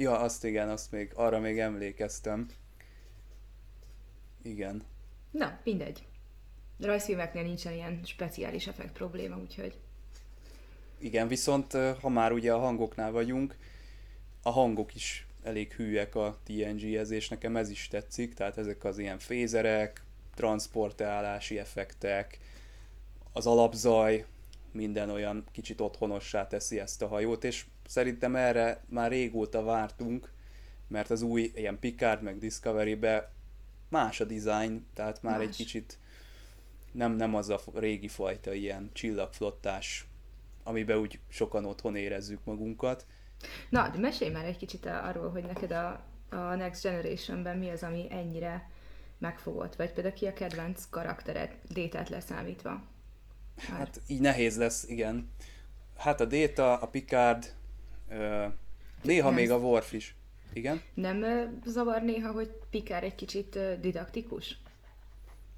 Ja, azt igen, azt még, arra még emlékeztem. Igen. Na, mindegy. Rajzfilmeknél nincsen ilyen speciális effekt probléma, úgyhogy... Igen, viszont ha már ugye a hangoknál vagyunk, a hangok is elég hűek a TNG-hez, és nekem ez is tetszik, tehát ezek az ilyen fézerek, transportálási effektek, az alapzaj, minden olyan kicsit otthonossá teszi ezt a hajót, és szerintem erre már régóta vártunk, mert az új ilyen Picard meg Discovery-be más a design, tehát már más. egy kicsit nem, nem az a régi fajta ilyen csillagflottás, amiben úgy sokan otthon érezzük magunkat. Na, de mesélj már egy kicsit arról, hogy neked a, a Next Generation-ben mi az, ami ennyire megfogott, vagy például ki a kedvenc karaktered, Détát leszámítva? Már. Hát így nehéz lesz, igen. Hát a Déta, a Picard, ö, néha nem még a Worf is. Igen? Nem zavar néha, hogy Picard egy kicsit didaktikus?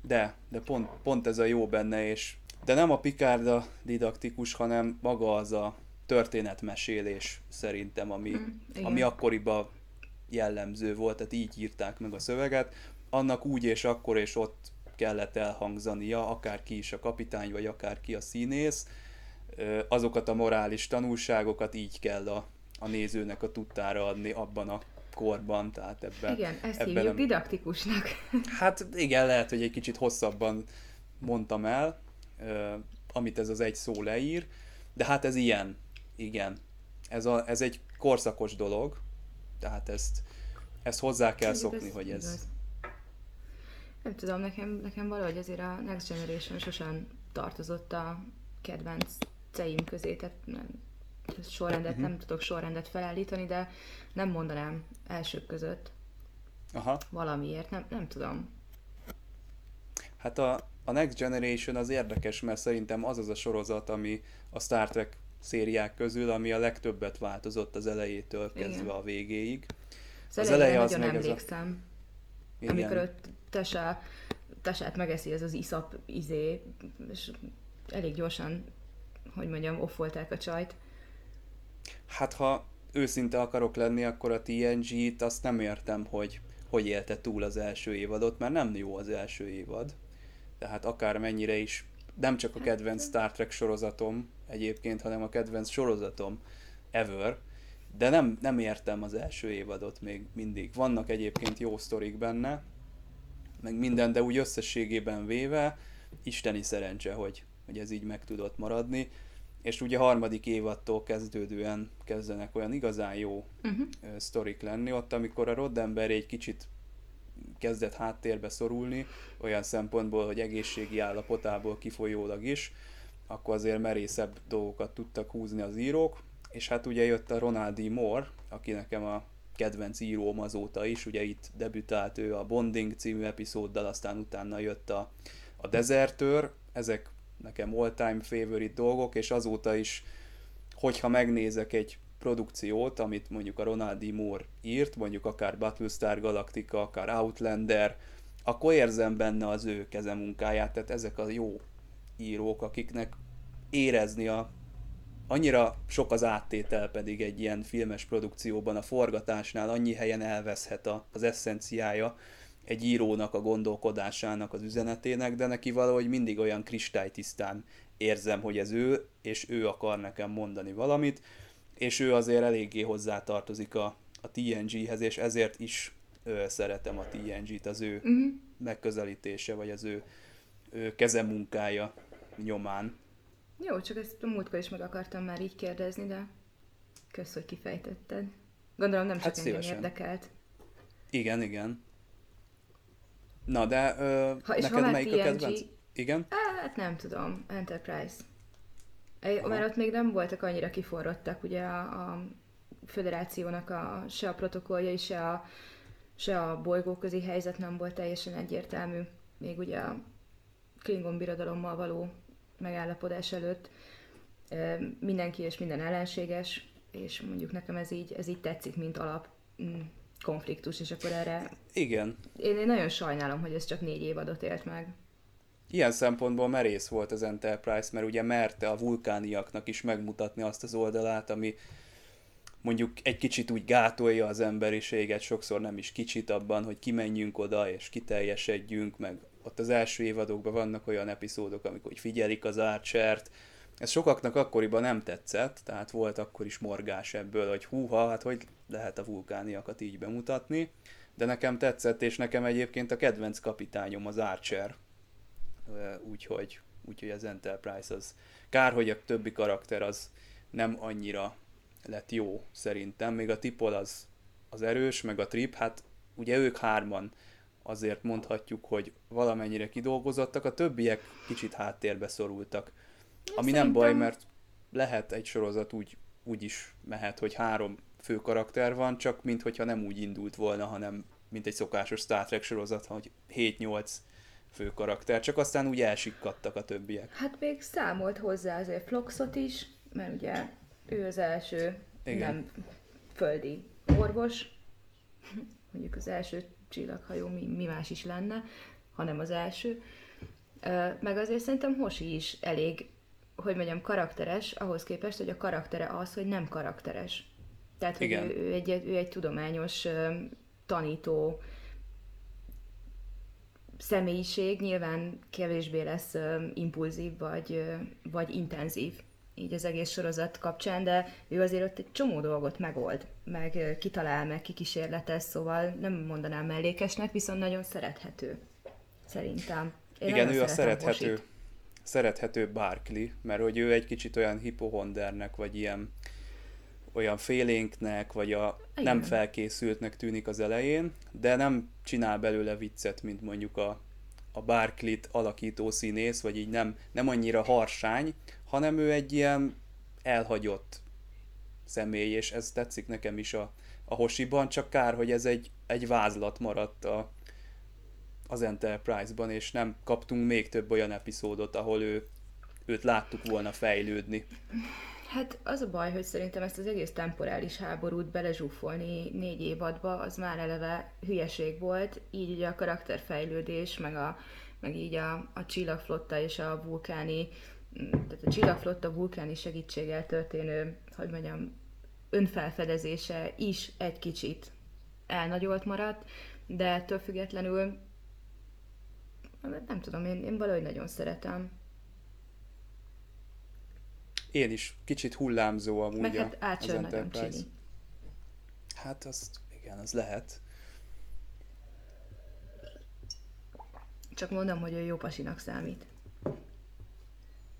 De, de pont, pont ez a jó benne, és de nem a Picard a didaktikus, hanem maga az a történetmesélés szerintem, ami, mm, ami akkoriban jellemző volt, tehát így írták meg a szöveget, annak úgy és akkor és ott kellett elhangzania, akár ki is a kapitány, vagy akár ki a színész, azokat a morális tanulságokat így kell a, a nézőnek a tudtára adni abban a korban, tehát ebben... Igen, ezt ebben hívjuk nem... didaktikusnak. Hát igen, lehet, hogy egy kicsit hosszabban mondtam el, amit ez az egy szó leír, de hát ez ilyen, igen. Ez, a, ez egy korszakos dolog, tehát ezt, ezt hozzá kell szokni, ez hogy ez... Igaz. Nem tudom, nekem, nekem valahogy azért a Next Generation sosem tartozott a kedvenc ceim közé, tehát nem, sorrendet, uh-huh. nem tudok sorrendet felállítani, de nem mondanám elsők között. Aha. Valamiért, nem, nem tudom. Hát a, a Next Generation az érdekes, mert szerintem az az a sorozat, ami a Star Trek szériák közül, ami a legtöbbet változott az elejétől kezdve Igen. a végéig. Az, az eleje az meg emlékszem. Az a... Amikor ott Tessa, Tessát megeszi ez az iszap izé, és elég gyorsan, hogy mondjam, offolták a csajt. Hát ha őszinte akarok lenni, akkor a TNG-t azt nem értem, hogy hogy élte túl az első évadot, mert nem jó az első évad. Tehát akár mennyire is, nem csak a kedvenc Star Trek sorozatom egyébként, hanem a kedvenc sorozatom ever, de nem, nem értem az első évadot még mindig. Vannak egyébként jó sztorik benne, meg minden, de úgy összességében véve isteni szerencse, hogy, hogy ez így meg tudott maradni. És ugye harmadik évadtól kezdődően kezdenek olyan igazán jó uh-huh. sztorik lenni, ott amikor a Roddenberry egy kicsit kezdett háttérbe szorulni, olyan szempontból, hogy egészségi állapotából kifolyólag is, akkor azért merészebb dolgokat tudtak húzni az írók, és hát ugye jött a Ronald D. Moore, aki nekem a kedvenc íróm azóta is, ugye itt debütált ő a Bonding című epizóddal, aztán utána jött a, a Desertőr, ezek nekem all-time favorite dolgok, és azóta is, hogyha megnézek egy produkciót, amit mondjuk a Ronald D. Moore írt, mondjuk akár Battlestar Galactica, akár Outlander, akkor érzem benne az ő kezemunkáját, tehát ezek a jó írók, akiknek érezni a annyira sok az áttétel pedig egy ilyen filmes produkcióban, a forgatásnál annyi helyen elveszhet a, az eszenciája egy írónak a gondolkodásának, az üzenetének, de neki valahogy mindig olyan kristálytisztán érzem, hogy ez ő, és ő akar nekem mondani valamit, és ő azért eléggé hozzátartozik a, a TNG-hez, és ezért is ö, szeretem a TNG-t, az ő uh-huh. megközelítése, vagy az ő, ő kezemunkája nyomán. Jó, csak ezt a múltkor is meg akartam már így kérdezni, de kösz, hogy kifejtetted. Gondolom nem csak hát engem érdekelt. Igen, igen. Na, de ö, ha, és neked ha melyik TNG... a kedvenc? Igen? Hát nem tudom, Enterprise. Aha. Mert ott még nem voltak annyira kiforrottak, ugye a, a föderációnak a, se a protokollja, se a, se a bolygóközi helyzet nem volt teljesen egyértelmű. Még ugye a Klingon birodalommal való megállapodás előtt mindenki és minden ellenséges, és mondjuk nekem ez így, ez így tetszik, mint alap mm, konfliktus, és akkor erre... Igen. Én, én nagyon sajnálom, hogy ez csak négy évadot élt meg. Ilyen szempontból merész volt az Enterprise, mert ugye merte a vulkániaknak is megmutatni azt az oldalát, ami mondjuk egy kicsit úgy gátolja az emberiséget, sokszor nem is kicsit abban, hogy kimenjünk oda és kiteljesedjünk, meg ott az első évadokban vannak olyan epizódok, amikor figyelik az Archert, ez sokaknak akkoriban nem tetszett, tehát volt akkor is morgás ebből, hogy húha, hát hogy lehet a vulkániakat így bemutatni, de nekem tetszett, és nekem egyébként a kedvenc kapitányom az Archer, úgyhogy, úgyhogy az Enterprise az, kár, hogy a többi karakter az nem annyira lett jó szerintem, még a Tipol az, az erős, meg a Trip, hát ugye ők hárman azért mondhatjuk, hogy valamennyire kidolgozottak, a többiek kicsit háttérbe szorultak. Ami Szerintem... nem baj, mert lehet egy sorozat úgy, úgy is mehet, hogy három fő karakter van, csak minthogyha nem úgy indult volna, hanem mint egy szokásos Star Trek sorozat, hogy 7-8 fő karakter, csak aztán úgy elsikkadtak a többiek. Hát még számolt hozzá azért Floxot is, mert ugye ő az első Igen. nem földi orvos, mondjuk az első csillaghajó mi, mi más is lenne, hanem az első. Meg azért szerintem Hosi is elég, hogy mondjam, karakteres, ahhoz képest, hogy a karaktere az, hogy nem karakteres. Tehát, hogy ő, ő, egy, ő egy tudományos tanító személyiség, nyilván kevésbé lesz impulzív vagy, vagy intenzív így az egész sorozat kapcsán, de ő azért ott egy csomó dolgot megold, meg kitalál, meg kikísérletez, szóval nem mondanám mellékesnek, viszont nagyon szerethető, szerintem. Én Igen, ő a szerethető, Bosit. szerethető Barkley, mert hogy ő egy kicsit olyan hipohondernek, vagy ilyen olyan félénknek, vagy a Igen. nem felkészültnek tűnik az elején, de nem csinál belőle viccet, mint mondjuk a, a Barclit alakító színész, vagy így nem, nem annyira harsány, hanem ő egy ilyen elhagyott személy, és ez tetszik nekem is a, a Hosiban, csak kár, hogy ez egy, egy vázlat maradt a, az Enterprise-ban, és nem kaptunk még több olyan epizódot, ahol ő, őt láttuk volna fejlődni. Hát az a baj, hogy szerintem ezt az egész temporális háborút belezsúfolni négy évadba, az már eleve hülyeség volt, így ugye a karakterfejlődés, meg, a, meg így a, a csillagflotta és a vulkáni, tehát a csillagflotta vulkáni segítséggel történő, hogy mondjam, önfelfedezése is egy kicsit elnagyolt maradt, de ettől függetlenül nem tudom, én, én valahogy nagyon szeretem. Én is. Kicsit hullámzó amúgy Meg hát a, az Enterprise. Hát azt, igen, az lehet. Csak mondom, hogy ő jó pasinak számít.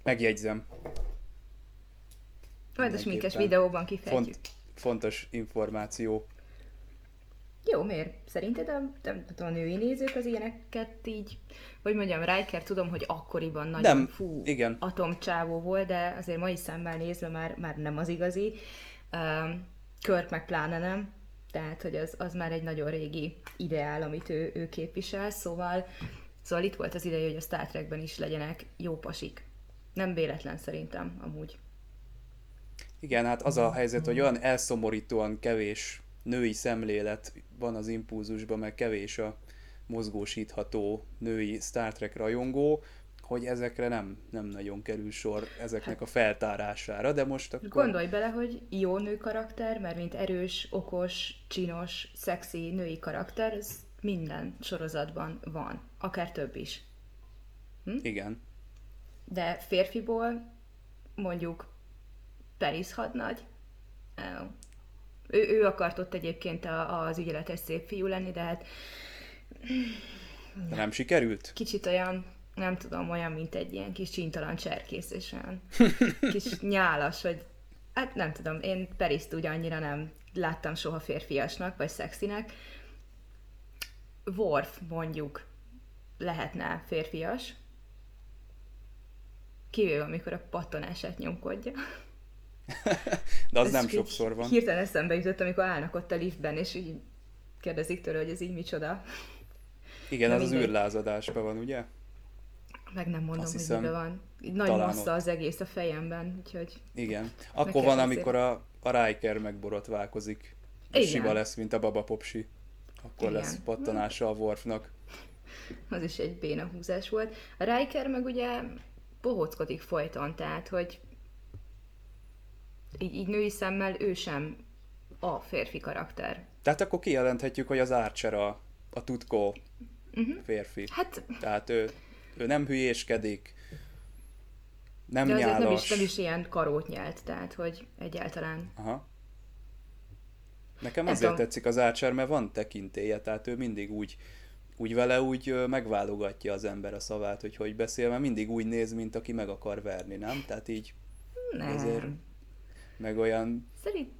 Megjegyzem. Majd a sminkes videóban kifejtjük. Font, fontos információ. Jó, miért? Szerinted a, nem tudom, a női nézők az ilyeneket így, vagy mondjam, Riker tudom, hogy akkoriban nagyon nem, fú, igen. atomcsávó volt, de azért mai szemmel nézve már, már nem az igazi. Um, Körk meg pláne nem, tehát hogy az, az már egy nagyon régi ideál, amit ő, ő képvisel, szóval, szóval itt volt az ideje, hogy a Star Trekben is legyenek jó pasik. Nem véletlen szerintem, amúgy. Igen, hát az a helyzet, hogy olyan elszomorítóan kevés női szemlélet van az impulzusban, meg kevés a mozgósítható női Star Trek rajongó, hogy ezekre nem, nem nagyon kerül sor ezeknek hát, a feltárására, de most akkor... Gondolj bele, hogy jó nő karakter, mert mint erős, okos, csinos, szexi női karakter, ez minden sorozatban van, akár több is. Hm? Igen. De férfiból mondjuk Peris hadnagy, ő, ő akart ott egyébként a, az ügyeletes szép fiú lenni, de hát... De nem sikerült? Kicsit olyan, nem tudom, olyan, mint egy ilyen kis csintalan cserkész, és olyan kis nyálas, vagy hát nem tudom, én Periszt úgy annyira nem láttam soha férfiasnak, vagy szexinek. Worf mondjuk lehetne férfias, kivéve amikor a pattanását nyomkodja. De az ez nem sokszor van. Hirtelen eszembe jutott, amikor állnak ott a liftben, és így kérdezik tőle, hogy ez így micsoda. Igen, De az mindegy. az űrlázadásban van, ugye? Meg nem mondom, Azt hogy miben van. Nagy massza az egész a fejemben, úgyhogy... Igen. Akkor van, amikor a, a Riker megborotválkozik. És sima lesz, mint a Baba Popsi. Akkor Igen. lesz pattanása a Worfnak. Az is egy béna húzás volt. A Riker meg ugye bohóckodik folyton, tehát, hogy így, így női szemmel ő sem a férfi karakter. Tehát akkor kijelenthetjük, hogy az Archer a, a tutkó uh-huh. férfi. Hát... Tehát ő, ő nem hülyéskedik, nem De nyálas. nem is, nem is ilyen karót nyelt, tehát hogy egyáltalán. Aha. Nekem azért tetszik az Archer, mert van tekintélye, tehát ő mindig úgy, úgy vele úgy megválogatja az ember a szavát, hogy hogy beszél, mert mindig úgy néz, mint aki meg akar verni, nem? Tehát így nem. Ezért meg olyan Szerint...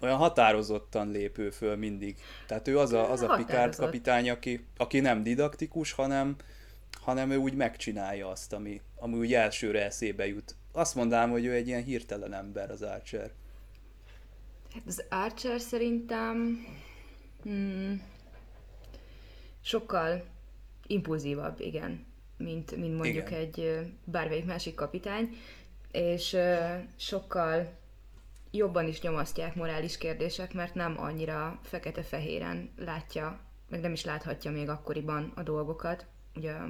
olyan határozottan lépő föl mindig. Tehát ő az a, az a Picard kapitány, aki, aki nem didaktikus, hanem, hanem ő úgy megcsinálja azt, ami, ami úgy elsőre eszébe jut. Azt mondanám, hogy ő egy ilyen hirtelen ember, az Archer. Az Archer szerintem hmm, sokkal impulzívabb, igen, mint, mint mondjuk igen. egy bármelyik másik kapitány, és uh, sokkal jobban is nyomasztják morális kérdések, mert nem annyira fekete-fehéren látja, meg nem is láthatja még akkoriban a dolgokat. Ugye a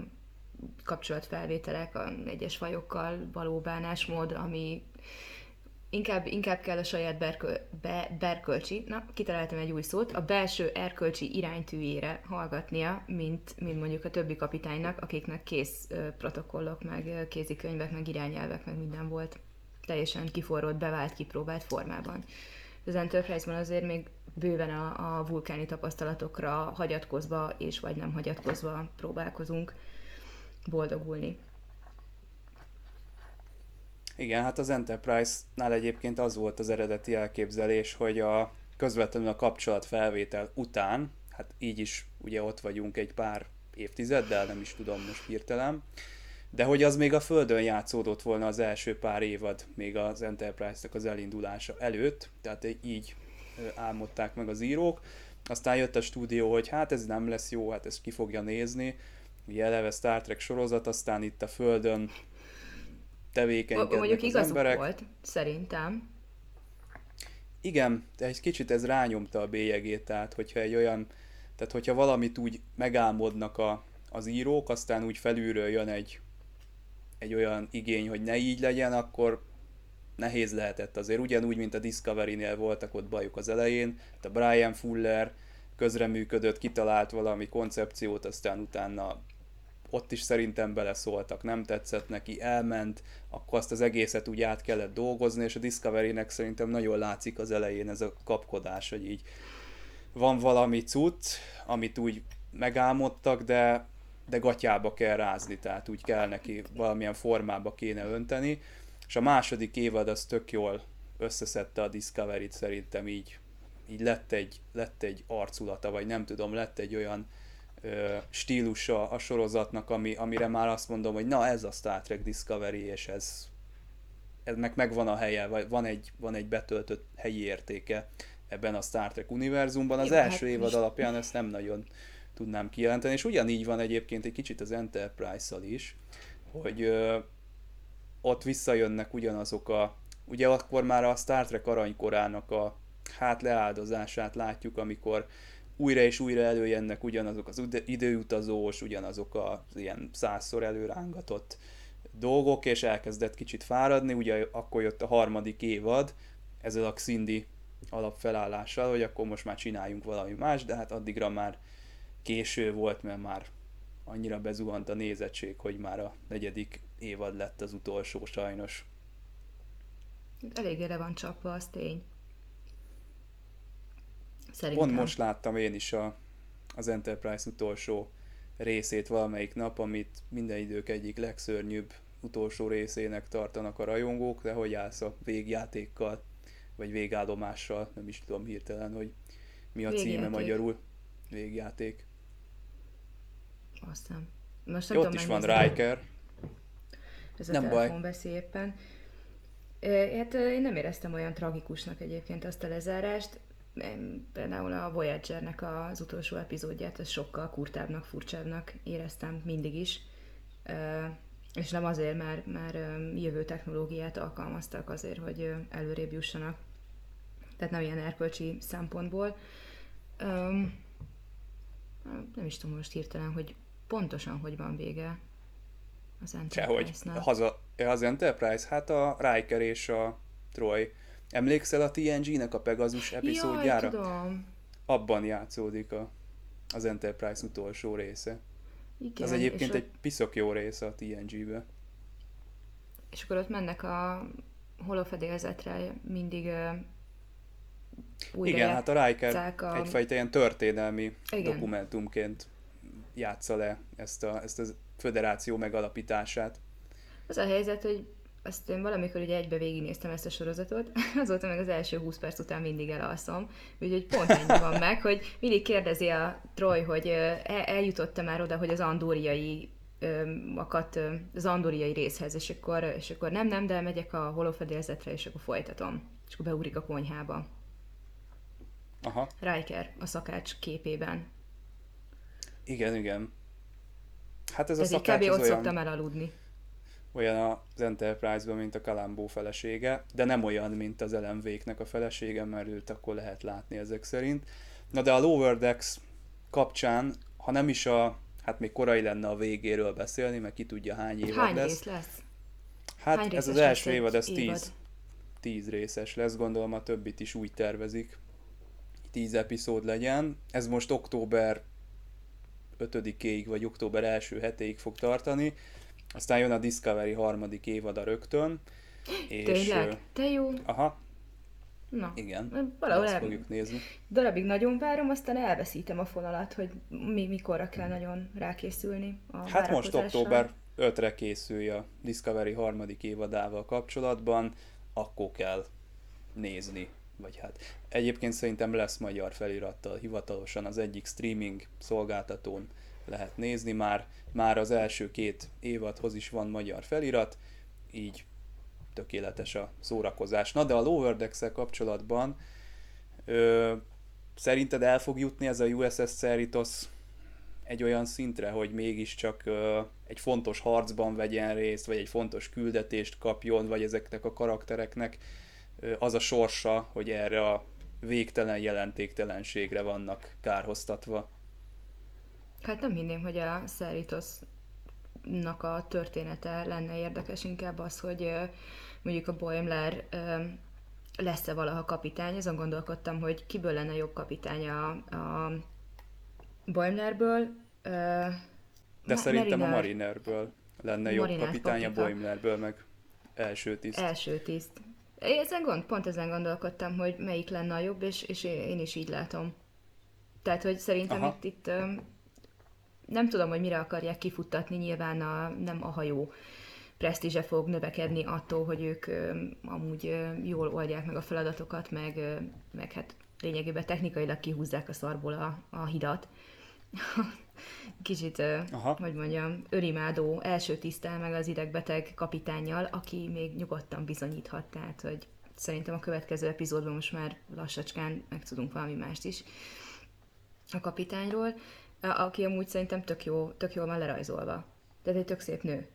kapcsolatfelvételek, a egyes fajokkal való bánásmód, ami inkább, inkább kell a saját berköl, be, berkölcsi, na, kitaláltam egy új szót, a belső erkölcsi iránytűjére hallgatnia, mint, mint mondjuk a többi kapitánynak, akiknek kész protokollok, meg kézikönyvek, meg irányelvek, meg minden volt. Teljesen kiforrott, bevált, kipróbált formában. Az Enterprise-ban azért még bőven a, a vulkáni tapasztalatokra hagyatkozva és vagy nem hagyatkozva próbálkozunk boldogulni. Igen, hát az Enterprise-nál egyébként az volt az eredeti elképzelés, hogy a közvetlenül a kapcsolat felvétel után, hát így is ugye ott vagyunk egy pár évtizeddel, nem is tudom most hirtelen, de hogy az még a Földön játszódott volna az első pár évad, még az Enterprise-nak az elindulása előtt, tehát így álmodták meg az írók. Aztán jött a stúdió, hogy hát ez nem lesz jó, hát ezt ki fogja nézni. Ugye eleve Star Trek sorozat, aztán itt a Földön tevékenykednek Mondjuk az emberek. volt, szerintem. Igen, egy kicsit ez rányomta a bélyegét, tehát hogyha egy olyan, tehát hogyha valamit úgy megálmodnak a, az írók, aztán úgy felülről jön egy, egy olyan igény, hogy ne így legyen, akkor nehéz lehetett azért. Ugyanúgy, mint a Discovery-nél voltak ott bajuk az elején, a Brian Fuller közreműködött, kitalált valami koncepciót, aztán utána ott is szerintem beleszóltak, nem tetszett neki, elment, akkor azt az egészet úgy át kellett dolgozni, és a Discovery-nek szerintem nagyon látszik az elején ez a kapkodás, hogy így van valami cucc, amit úgy megálmodtak, de, de gatyába kell rázni, tehát úgy kell neki valamilyen formába kéne önteni, és a második évad az tök jól összeszedte a Discovery-t szerintem így, így lett egy, lett egy arculata, vagy nem tudom, lett egy olyan ö, stílusa a sorozatnak, ami, amire már azt mondom, hogy na ez a Star Trek Discovery, és ez, ennek megvan a helye, vagy van egy, van egy betöltött helyi értéke ebben a Star Trek univerzumban. Az első hát évad alapján ezt nem nagyon tudnám kijelenteni, és ugyanígy van egyébként egy kicsit az Enterprise-szal is, hogy ö, ott visszajönnek ugyanazok a, ugye akkor már a Star Trek aranykorának a hát leáldozását látjuk, amikor újra és újra előjönnek ugyanazok az időutazós, ugyanazok az ilyen százszor előrángatott dolgok, és elkezdett kicsit fáradni, ugye akkor jött a harmadik évad, ezzel a Xindi alapfelállással, hogy akkor most már csináljunk valami más, de hát addigra már késő volt, mert már annyira bezuhant a nézettség, hogy már a negyedik évad lett az utolsó sajnos. Elég le van csapva, az tény. Szerintem. Pont most láttam én is a, az Enterprise utolsó részét valamelyik nap, amit minden idők egyik legszörnyűbb utolsó részének tartanak a rajongók, de hogy állsz a végjátékkal, vagy végállomással, nem is tudom hirtelen, hogy mi a végjáték. címe magyarul. Végjáték. Aztán. Most nem Ott is van Riker. Ez a nem telefon baj. veszi éppen. Hát én nem éreztem olyan tragikusnak egyébként azt a lezárást például a Voyager-nek az utolsó epizódját, ez sokkal kurtábbnak, furcsábbnak éreztem mindig is. És nem azért, mert már jövő technológiát alkalmaztak azért, hogy előrébb jussanak. Tehát nem ilyen erkölcsi szempontból. Nem is tudom most hirtelen, hogy pontosan hogy van vége az Enterprise-nál. Haza, az Enterprise? Hát a Riker és a Troy Emlékszel a TNG-nek a Pegasus epizódjára? Jaj, tudom. Abban játszódik a, az Enterprise utolsó része. Igen, az egyébként egy ott... piszok jó része a TNG-be. És akkor ott mennek a holofedélzetre mindig uh, újra Igen, hát a Riker a... egyfajta ilyen történelmi Igen. dokumentumként játsza le ezt a, ezt a föderáció megalapítását. Az a helyzet, hogy azt én valamikor ugye egybe végignéztem ezt a sorozatot, azóta meg az első 20 perc után mindig elalszom, úgyhogy pont ennyi van meg, hogy mindig kérdezi a Troy, hogy eljutott-e már oda, hogy az andóriai akat az andóriai részhez, és akkor, és akkor nem, nem, de megyek a holofedélzetre, és akkor folytatom. És akkor beugrik a konyhába. Aha. Riker a szakács képében. Igen, igen. Hát ez, ez a szakács kb. ott olyan... szoktam elaludni olyan az Enterprise-ban, mint a Kalambó felesége, de nem olyan, mint az LMV-knek a felesége, mert őt akkor lehet látni ezek szerint. Na de a Lower Decks kapcsán, ha nem is a, hát még korai lenne a végéről beszélni, mert ki tudja hány évad hány lesz. Rész lesz? Hát hány ez az első évad, ez tíz, tíz részes lesz, gondolom a többit is úgy tervezik. Tíz epizód legyen. Ez most október 5-éig, vagy október első hetéig fog tartani aztán jön a Discovery harmadik évada rögtön, És, Tényleg? Te jó? Aha. Na, igen, valahol el... fogjuk nézni. Darabig nagyon várom, aztán elveszítem a fonalat, hogy mi mikorra kell nagyon rákészülni a Hát most október 5-re készülj a Discovery harmadik évadával kapcsolatban, akkor kell nézni. Vagy hát egyébként szerintem lesz magyar felirattal hivatalosan az egyik streaming szolgáltatón lehet nézni már. Már az első két évadhoz is van magyar felirat, így tökéletes a szórakozás. Na de a Lower decks kapcsolatban ö, szerinted el fog jutni ez a USS Cerritos egy olyan szintre, hogy mégiscsak ö, egy fontos harcban vegyen részt, vagy egy fontos küldetést kapjon, vagy ezeknek a karaktereknek az a sorsa, hogy erre a végtelen jelentéktelenségre vannak kárhoztatva. Hát nem hinném, hogy a Cerritosnak a története lenne érdekes, inkább az, hogy mondjuk a Boimler lesz-e valaha kapitány, azon gondolkodtam, hogy kiből lenne jobb kapitány a, a Boimlerből. De Ma- szerintem Mariner. a Marinerből lenne jobb Mariner kapitány a Boimlerből, meg első tiszt. Első tiszt. Ezen gond, pont ezen gondolkodtam, hogy melyik lenne a jobb, és, és én is így látom. Tehát, hogy szerintem Aha. itt, itt nem tudom, hogy mire akarják kifuttatni, nyilván a, nem a hajó presztízse fog növekedni attól, hogy ők amúgy jól oldják meg a feladatokat, meg, meg hát lényegében technikailag kihúzzák a szarból a, a hidat. Kicsit, Aha. hogy mondjam, örimádó első tisztel meg az idegbeteg kapitányjal, aki még nyugodtan bizonyíthat, tehát, hogy szerintem a következő epizódban most már lassacskán megtudunk valami mást is a kapitányról, aki amúgy szerintem tök, jó, tök jól van lerajzolva. Tehát egy tök szép nő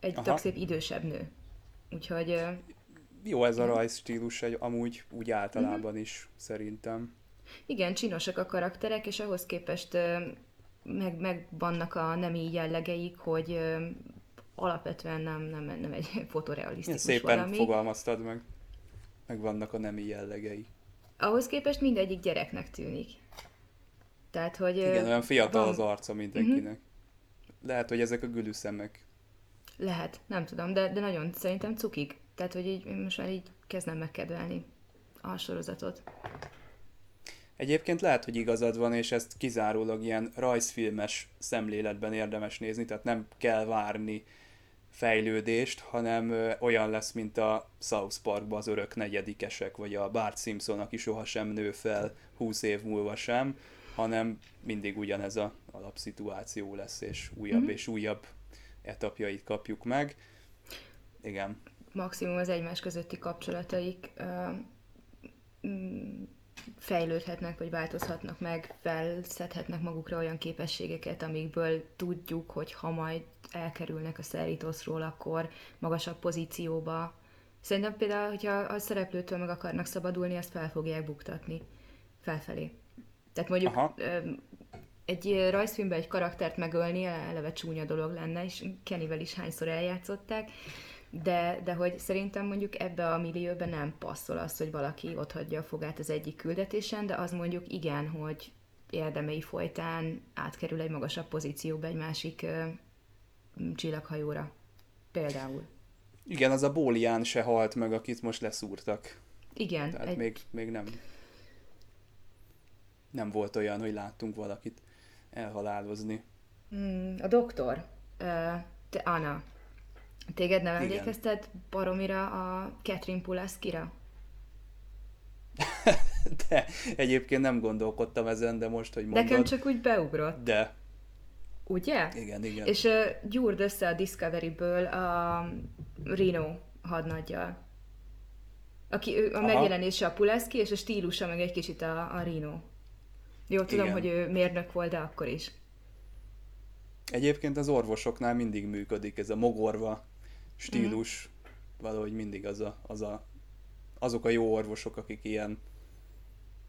egy Aha. tök szép idősebb nő. Úgyhogy... Jó ez a rajzstílus egy, amúgy úgy általában uh-huh. is szerintem. Igen, csinosak a karakterek, és ahhoz képest meg, meg vannak a nemi jellegeik, hogy alapvetően nem, nem, nem egy fotorealisztikus Szépen valami. fogalmaztad meg. Meg vannak a nemi jellegei. Ahhoz képest mindegyik gyereknek tűnik. Tehát, hogy... Igen, olyan fiatal van... az arca mindenkinek. Uh-huh. Lehet, hogy ezek a gülüszemek lehet, nem tudom, de, de nagyon szerintem cukik. Tehát, hogy így most már így kezdem megkedvelni a sorozatot. Egyébként lehet, hogy igazad van, és ezt kizárólag ilyen rajzfilmes szemléletben érdemes nézni, tehát nem kell várni fejlődést, hanem olyan lesz, mint a South Parkban az örök negyedikesek, vagy a Bart Simpson, aki sohasem nő fel 20 év múlva sem, hanem mindig ugyanez a alapszituáció lesz, és újabb mm-hmm. és újabb etapjait kapjuk meg. Igen. Maximum az egymás közötti kapcsolataik fejlődhetnek, vagy változhatnak meg, felszedhetnek magukra olyan képességeket, amikből tudjuk, hogy ha majd elkerülnek a szeritoszról, akkor magasabb pozícióba. Szerintem például, hogyha a szereplőtől meg akarnak szabadulni, azt fel fogják buktatni felfelé. Tehát mondjuk Aha egy rajzfilmben egy karaktert megölni eleve csúnya dolog lenne, és Kennyvel is hányszor eljátszották, de, de hogy szerintem mondjuk ebbe a millióben nem passzol az, hogy valaki ott hagyja a fogát az egyik küldetésen, de az mondjuk igen, hogy érdemei folytán átkerül egy magasabb pozícióba egy másik ö, csillaghajóra. Például. Igen, az a Bólián se halt meg, akit most leszúrtak. Igen. Tehát egy... még, még nem nem volt olyan, hogy láttunk valakit elhalálozni. Mm, a doktor, te Anna, téged nem emlékezted baromira a Catherine Pulaskira? de egyébként nem gondolkodtam ezen, de most, hogy mondod... Nekem csak úgy beugrott. De. Ugye? Igen, igen. És uh, gyúrd össze a Discovery-ből a Reno hadnaggyal. Aki ő, a Aha. megjelenése a Pulaski, és a stílusa meg egy kicsit a, a Reno. Jó, tudom, Igen. hogy ő mérnök volt, de akkor is. Egyébként az orvosoknál mindig működik ez a mogorva stílus, mm. valahogy mindig az a, az a, azok a jó orvosok, akik ilyen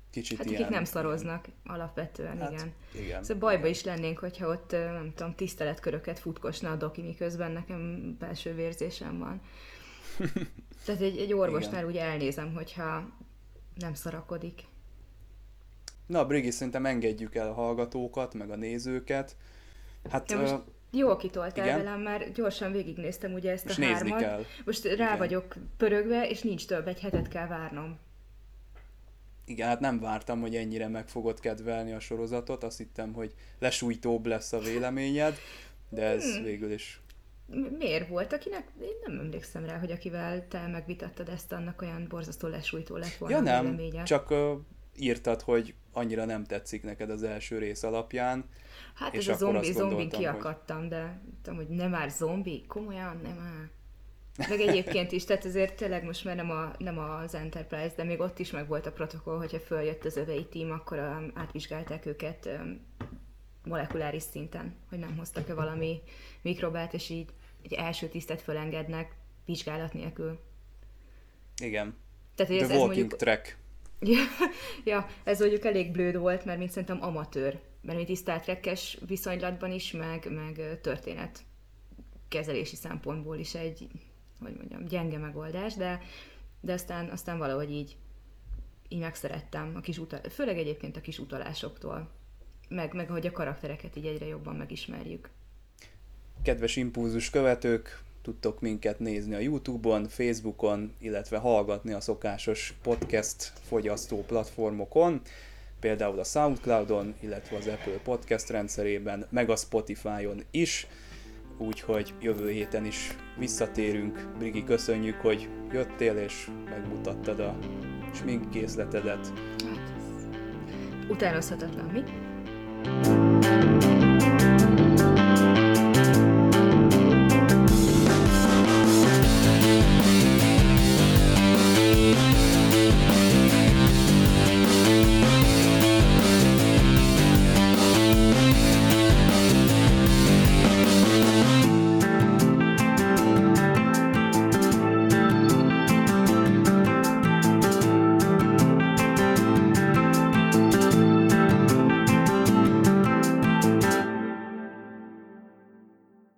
kicsit hát, ilyen... akik nem szaroznak alapvetően, hát, igen. igen. Szóval bajba is lennénk, hogyha ott, nem tudom, tiszteletköröket futkosna a doki, miközben nekem belső vérzésem van. Tehát egy, egy orvosnál igen. úgy elnézem, hogyha nem szarakodik. Na, Brigi, szerintem engedjük el a hallgatókat, meg a nézőket. Hát ja, most... Jól kitoltál Igen? velem, már gyorsan végignéztem ugye ezt Most a nézni hármat. kell. Most rá Igen. vagyok pörögve, és nincs több, egy hetet kell várnom. Igen, hát nem vártam, hogy ennyire meg fogod kedvelni a sorozatot, azt hittem, hogy lesújtóbb lesz a véleményed, de ez hmm. végül is Mi- Miért volt, akinek, én nem emlékszem rá, hogy akivel te megvitattad ezt, annak olyan borzasztó lesújtó lett volna Ja a nem, véleménye. csak uh, írtad, hogy annyira nem tetszik neked az első rész alapján. Hát és ez a zombi, zombi kiakadtam, de tudom, hogy nem már zombi, komolyan nem már. Meg egyébként is, tehát azért tényleg most már nem, a, nem az Enterprise, de még ott is meg volt a protokoll, hogyha följött az övei tím, akkor um, átvizsgálták őket um, molekuláris szinten, hogy nem hoztak-e valami mikrobát, és így egy első tisztet fölengednek vizsgálat nélkül. Igen. Tehát, hogy The ez, ez Walking mondjuk, Track. Ja, ja, ez mondjuk elég blőd volt, mert mint szerintem amatőr. Mert mint Star Trek-es viszonylatban is, meg, meg történet kezelési szempontból is egy, hogy mondjam, gyenge megoldás, de, de aztán, aztán valahogy így, így megszerettem a kis utal- főleg egyébként a kis utalásoktól. Meg, meg hogy a karaktereket így egyre jobban megismerjük. Kedves impulzus követők, tudtok minket nézni a Youtube-on, Facebookon, illetve hallgatni a szokásos podcast fogyasztó platformokon, például a Soundcloudon, illetve az Apple Podcast rendszerében, meg a Spotify-on is, úgyhogy jövő héten is visszatérünk. Brigi, köszönjük, hogy jöttél és megmutattad a smink készletedet. Hát ez utánozhatatlan, mi?